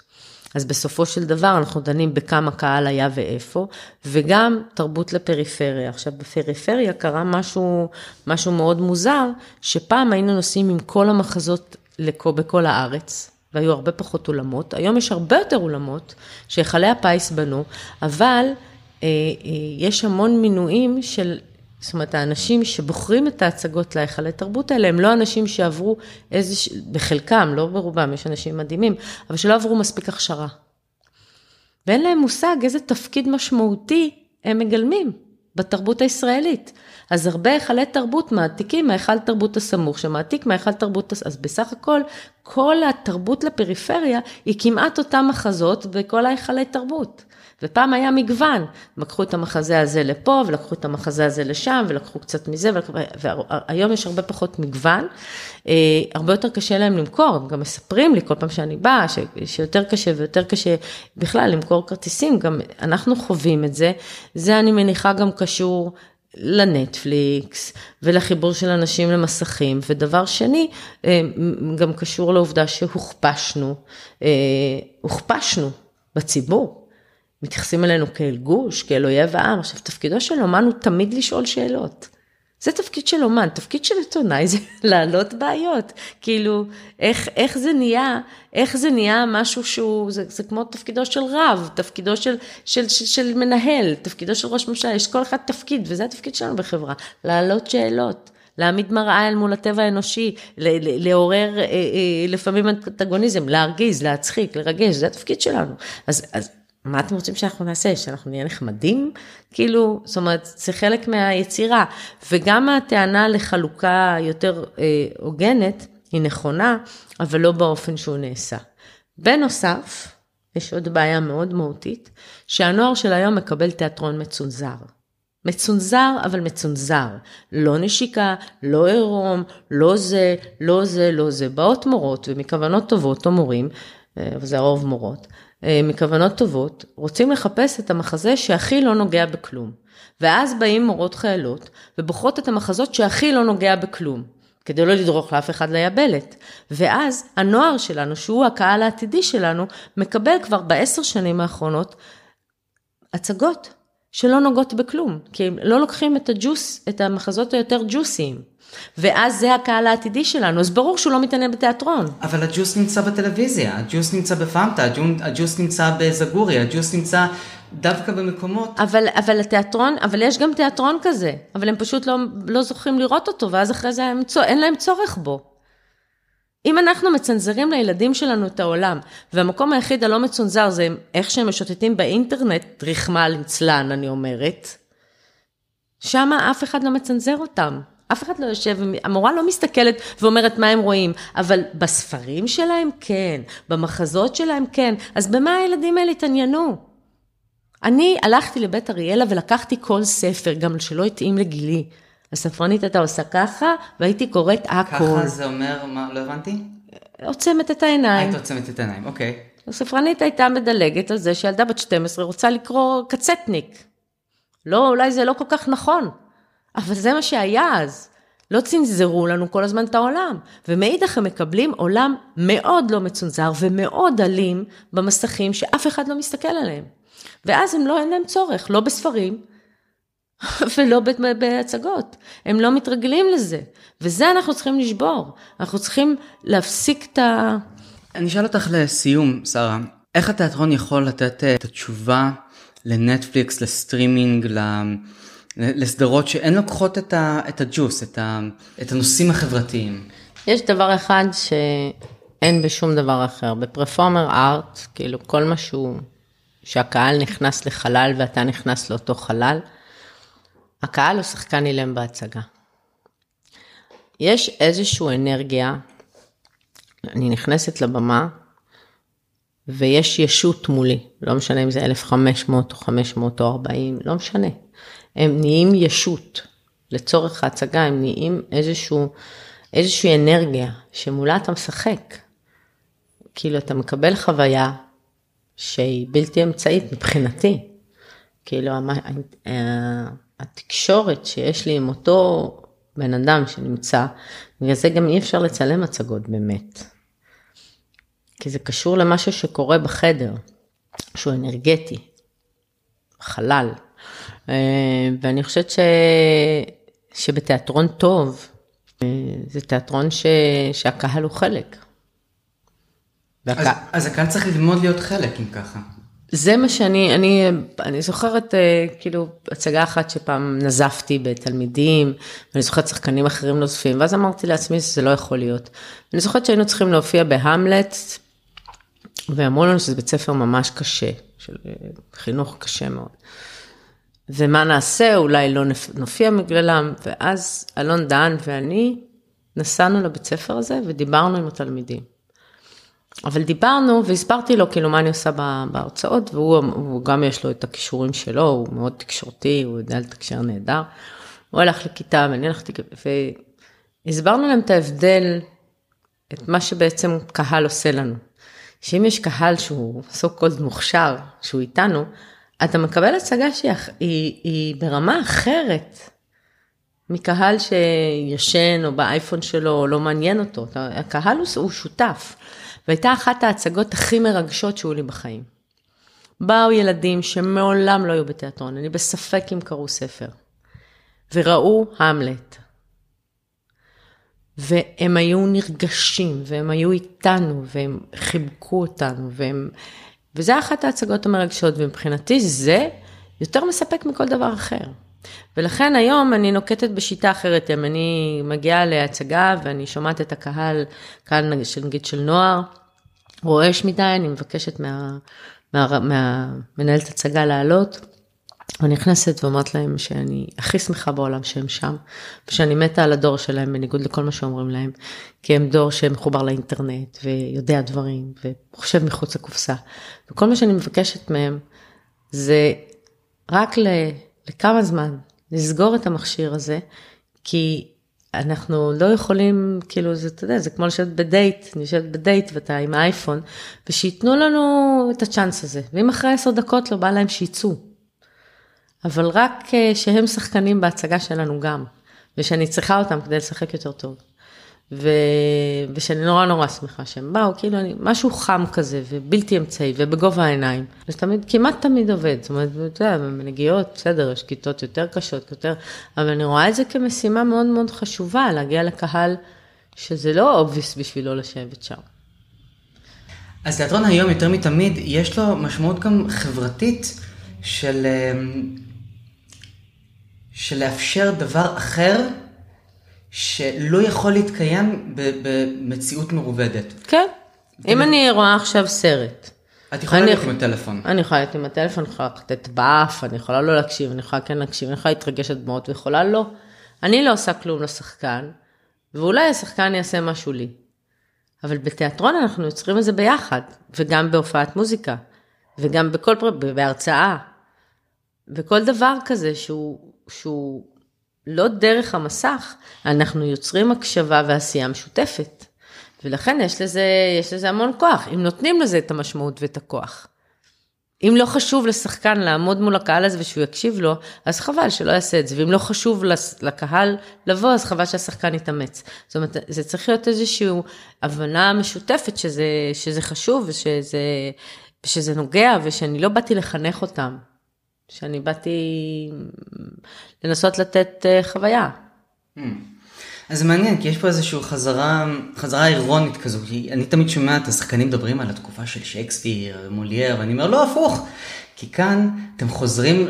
אז בסופו של דבר אנחנו דנים בכמה קהל היה ואיפה, וגם תרבות לפריפריה. עכשיו, בפריפריה קרה משהו, משהו מאוד מוזר, שפעם היינו נוסעים עם כל המחזות לכו, בכל הארץ, והיו הרבה פחות אולמות. היום יש הרבה יותר אולמות שהיכלי הפיס בנו, אבל אה, אה, יש המון מינויים של זאת אומרת, האנשים שבוחרים את ההצגות להיכלי תרבות האלה, הם לא אנשים שעברו איזה, בחלקם, לא ברובם, יש אנשים מדהימים, אבל שלא עברו מספיק הכשרה. ואין להם מושג איזה תפקיד משמעותי הם מגלמים בתרבות הישראלית. אז הרבה היכלי תרבות מעתיקים מהיכל תרבות הסמוך, שמעתיק מהיכל תרבות, אז בסך הכל, כל התרבות לפריפריה היא כמעט אותם מחזות בכל ההיכלי תרבות. ופעם היה מגוון, לקחו את המחזה הזה לפה, ולקחו את המחזה הזה לשם, ולקחו קצת מזה, והיום יש הרבה פחות מגוון, אה, הרבה יותר קשה להם למכור, הם גם מספרים לי כל פעם שאני באה, שיותר קשה ויותר קשה בכלל למכור כרטיסים, גם אנחנו חווים את זה, זה אני מניחה גם קשור לנטפליקס ולחיבור של אנשים למסכים, ודבר שני, אה, גם קשור לעובדה שהוכפשנו, אה, הוכפשנו בציבור. מתייחסים אלינו כאל גוש, כאל אויב העם. עכשיו, תפקידו של אומן הוא תמיד לשאול שאלות. זה תפקיד של אומן, תפקיד של עיתונאי זה להעלות בעיות. כאילו, איך, איך זה נהיה, איך זה נהיה משהו שהוא, זה, זה כמו תפקידו של רב, תפקידו של, של, של, של מנהל, תפקידו של ראש ממשלה, יש כל אחד תפקיד, וזה התפקיד שלנו בחברה, להעלות שאלות. להעמיד מראה אל מול הטבע האנושי, לעורר אה, אה, לפעמים אנטגוניזם, להרגיז, להצחיק, לרגש, זה התפקיד שלנו. אז, אז מה אתם רוצים שאנחנו נעשה? שאנחנו נהיה נחמדים? כאילו, זאת אומרת, זה חלק מהיצירה. וגם הטענה לחלוקה יותר אה, הוגנת היא נכונה, אבל לא באופן שהוא נעשה. בנוסף, יש עוד בעיה מאוד מהותית, שהנוער של היום מקבל תיאטרון מצונזר. מצונזר, אבל מצונזר. לא נשיקה, לא עירום, לא זה, לא זה, לא זה. באות מורות, ומכוונות טובות, או מורים, אה, וזה הרוב מורות, אה, מכוונות טובות, רוצים לחפש את המחזה שהכי לא נוגע בכלום. ואז באים מורות חיילות ובוחרות את המחזות שהכי לא נוגע בכלום, כדי לא לדרוך לאף אחד ליבלת. ואז הנוער שלנו, שהוא הקהל העתידי שלנו, מקבל כבר בעשר שנים האחרונות הצגות שלא נוגעות בכלום, כי הם לא לוקחים את הג'וס, את המחזות היותר ג'וסיים. ואז זה הקהל העתידי שלנו, אז ברור שהוא לא מתעניין בתיאטרון. אבל הג'וס נמצא בטלוויזיה, הג'וס נמצא בפאמטה, הג'וס נמצא בזגורי, הג'וס נמצא דווקא במקומות. אבל, אבל התיאטרון, אבל יש גם תיאטרון כזה, אבל הם פשוט לא, לא זוכים לראות אותו, ואז אחרי זה הם, אין להם צורך בו. אם אנחנו מצנזרים לילדים שלנו את העולם, והמקום היחיד הלא מצונזר זה איך שהם משוטטים באינטרנט, רחמה ליצלן, אני אומרת, שמה אף אחד לא מצנזר אותם. אף אחד לא יושב, המורה לא מסתכלת ואומרת מה הם רואים, אבל בספרים שלהם כן, במחזות שלהם כן, אז במה הילדים האלה התעניינו? אני הלכתי לבית אריאלה ולקחתי כל ספר, גם שלא התאים לגילי. הספרנית הייתה עושה ככה, והייתי קוראת הכל. ככה זה אומר, מה, לא הבנתי? עוצמת את העיניים. היית עוצמת את העיניים, אוקיי. הספרנית הייתה מדלגת על זה שילדה בת 12 רוצה לקרוא קצטניק. לא, אולי זה לא כל כך נכון. אבל זה מה שהיה אז. לא צנזרו לנו כל הזמן את העולם. ומאידך הם מקבלים עולם מאוד לא מצונזר ומאוד אלים במסכים שאף אחד לא מסתכל עליהם. ואז הם לא, אין להם צורך, לא בספרים ולא בהצגות. הם לא מתרגלים לזה. וזה אנחנו צריכים לשבור. אנחנו צריכים להפסיק את ה... אני אשאל אותך לסיום, שרה, איך התיאטרון יכול לתת אה, את התשובה לנטפליקס, לסטרימינג, לסדרות שהן לוקחות את, ה, את הג'וס, את, ה, את הנושאים החברתיים. יש דבר אחד שאין בשום דבר אחר, בפרפורמר ארט, כאילו כל מה שהוא, שהקהל נכנס לחלל ואתה נכנס לאותו חלל, הקהל הוא שחקן אילם בהצגה. יש איזושהי אנרגיה, אני נכנסת לבמה, ויש ישות מולי, לא משנה אם זה 1,500 או 500 או 40, לא משנה. הם נהיים ישות. לצורך ההצגה הם נהיים איזשהו, איזושהי אנרגיה שמולה אתה משחק. כאילו אתה מקבל חוויה שהיא בלתי אמצעית מבחינתי. כאילו התקשורת שיש לי עם אותו בן אדם שנמצא, בגלל זה גם אי אפשר לצלם הצגות באמת. כי זה קשור למשהו שקורה בחדר, שהוא אנרגטי, חלל. אה, ואני חושבת ש... שבתיאטרון טוב, אה, זה תיאטרון ש... שהקהל הוא חלק. והקה... אז, אז הקהל צריך ללמוד להיות חלק אם ככה. זה מה שאני, אני, אני זוכרת אה, כאילו הצגה אחת שפעם נזפתי בתלמידים, ואני זוכרת שחקנים אחרים נוזפים, ואז אמרתי לעצמי שזה לא יכול להיות. אני זוכרת שהיינו צריכים להופיע בהמלט, ואמרו לנו שזה בית ספר ממש קשה, של חינוך קשה מאוד. ומה נעשה, אולי לא נופיע בגללם, ואז אלון דהן ואני נסענו לבית ספר הזה ודיברנו עם התלמידים. אבל דיברנו והסברתי לו כאילו מה אני עושה בהרצאות, והוא גם יש לו את הכישורים שלו, הוא מאוד תקשורתי, הוא יודע לתקשר נהדר. הוא הלך לכיתה ואני הלכתי, והסברנו להם את ההבדל, את מה שבעצם קהל עושה לנו. שאם יש קהל שהוא סו קולד מוכשר, שהוא איתנו, אתה מקבל הצגה שהיא היא ברמה אחרת מקהל שישן או באייפון שלו לא מעניין אותו, הקהל הוא, הוא שותף. והייתה אחת ההצגות הכי מרגשות שהיו לי בחיים. באו ילדים שמעולם לא היו בתיאטרון, אני בספק אם קראו ספר, וראו המלט. והם היו נרגשים, והם היו איתנו, והם חיבקו אותנו, והם וזה אחת ההצגות המרגשות, ומבחינתי זה יותר מספק מכל דבר אחר. ולכן היום אני נוקטת בשיטה אחרת, אם אני מגיעה להצגה ואני שומעת את הקהל, קהל נגיד של נוער, רועש מדי, אני מבקשת מה, מה, מהמנהלת הצגה לעלות. אני נכנסת ואומרת להם שאני הכי שמחה בעולם שהם שם, ושאני מתה על הדור שלהם בניגוד לכל מה שאומרים להם, כי הם דור שמחובר לאינטרנט ויודע דברים וחושב מחוץ לקופסה. וכל מה שאני מבקשת מהם זה רק ל, לכמה זמן לסגור את המכשיר הזה, כי אנחנו לא יכולים, כאילו, זה, אתה יודע, זה כמו לשבת בדייט, אני יושבת בדייט ואתה עם האייפון, ושייתנו לנו את הצ'אנס הזה, ואם אחרי עשר דקות לא בא להם שיצאו. אבל רק אה, שהם שחקנים בהצגה שלנו גם, ושאני צריכה אותם כדי לשחק יותר טוב. ו... ושאני נורא נורא שמחה שהם באו, כאילו אני, משהו חם כזה ובלתי אמצעי ובגובה העיניים. זה תמיד, כמעט תמיד עובד, זאת אומרת, אתה יודע, בנגיעות, בסדר, יש כיתות יותר קשות, יותר, אבל אני רואה את זה כמשימה מאוד מאוד חשובה, להגיע לקהל שזה לא obvious בשבילו לשבת שם. אז תיאטרון היום יותר מתמיד, יש לו משמעות גם חברתית של אמ, של לאפשר דבר אחר שלא יכול להתקיים במציאות מרובדת. כן. אם אני רואה עכשיו סרט. את יכולה להיות עם הטלפון. אני יכולה להיות עם הטלפון, אני יכולה לתת באף, אני יכולה לא להקשיב, אני יכולה כן להקשיב, אני יכולה להתרגש עד דמעות ויכולה לא. אני לא עושה כלום לשחקן, ואולי השחקן יעשה משהו לי. אבל בתיאטרון אנחנו יוצרים את זה ביחד, וגם בהופעת מוזיקה, וגם בכל, בהרצאה, וכל דבר כזה שהוא שהוא לא דרך המסך, אנחנו יוצרים הקשבה ועשייה משותפת. ולכן יש לזה, יש לזה המון כוח, אם נותנים לזה את המשמעות ואת הכוח. אם לא חשוב לשחקן לעמוד מול הקהל הזה ושהוא יקשיב לו, אז חבל שלא יעשה את זה, ואם לא חשוב לקהל לבוא, אז חבל שהשחקן יתאמץ. זאת אומרת, זה צריך להיות איזושהי הבנה משותפת שזה, שזה חשוב ושזה, ושזה נוגע, ושאני לא באתי לחנך אותם. שאני באתי לנסות לתת אה, חוויה. Hmm. אז זה מעניין, כי יש פה איזושהי חזרה, חזרה אירונית כזו, כי אני תמיד שומע את השחקנים מדברים על התקופה של שייקספיר, מולייר, ואני אומר, לא, הפוך. כי כאן אתם חוזרים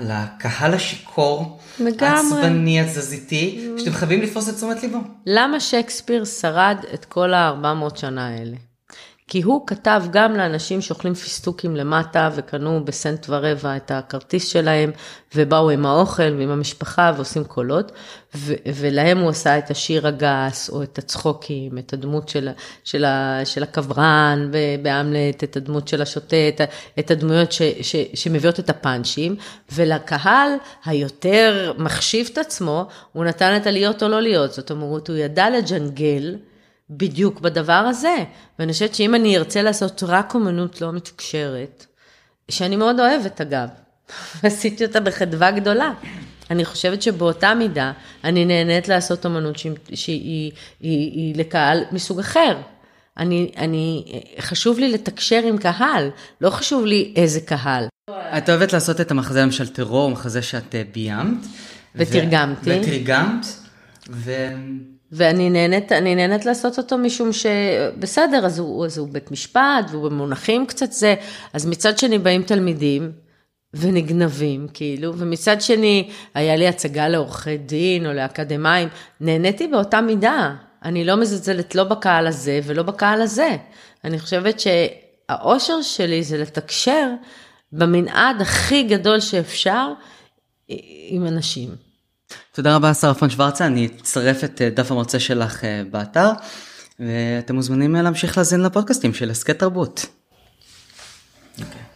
לקהל השיכור, העצבני, התזזיתי, שאתם חייבים לתפוס את תשומת ליבו. למה שייקספיר שרד את כל ה-400 שנה האלה? כי הוא כתב גם לאנשים שאוכלים פיסטוקים למטה וקנו בסנט ורבע את הכרטיס שלהם ובאו עם האוכל ועם המשפחה ועושים קולות ו- ולהם הוא עשה את השיר הגס או את הצחוקים, את הדמות של, של, של הקברן בהמלט, את הדמות של השוטה, את, את הדמויות ש- ש- שמביאות את הפאנצ'ים ולקהל היותר מחשיב את עצמו הוא נתן את הלהיות או לא להיות, זאת אומרת הוא ידע לג'נגל בדיוק בדבר הזה. ואני חושבת שאם אני ארצה לעשות רק אומנות לא מתוקשרת, שאני מאוד אוהבת אגב, עשיתי אותה בחדווה גדולה. אני חושבת שבאותה מידה אני נהנית לעשות אומנות שהיא, שהיא היא, היא לקהל מסוג אחר. אני, אני, חשוב לי לתקשר עם קהל, לא חשוב לי איזה קהל. את אוהבת לעשות את המחזה למשל טרור, מחזה שאת אה, ביימת. ותרגמתי. ו... ותרגמת. ו... ואני נהנית, אני נהנית לעשות אותו משום שבסדר, אז הוא, אז הוא בית משפט, והוא במונחים קצת זה, אז מצד שני באים תלמידים ונגנבים, כאילו, ומצד שני היה לי הצגה לעורכי דין או לאקדמאים, נהניתי באותה מידה. אני לא מזלזלת לא בקהל הזה ולא בקהל הזה. אני חושבת שהאושר שלי זה לתקשר במנעד הכי גדול שאפשר עם אנשים. תודה רבה, שרה פון שוורצה, אני אצרף את אה, דף המרצה שלך אה, באתר, ואתם מוזמנים אה, להמשיך להאזין לפודקאסטים של הסכת תרבות. Okay. אוקיי.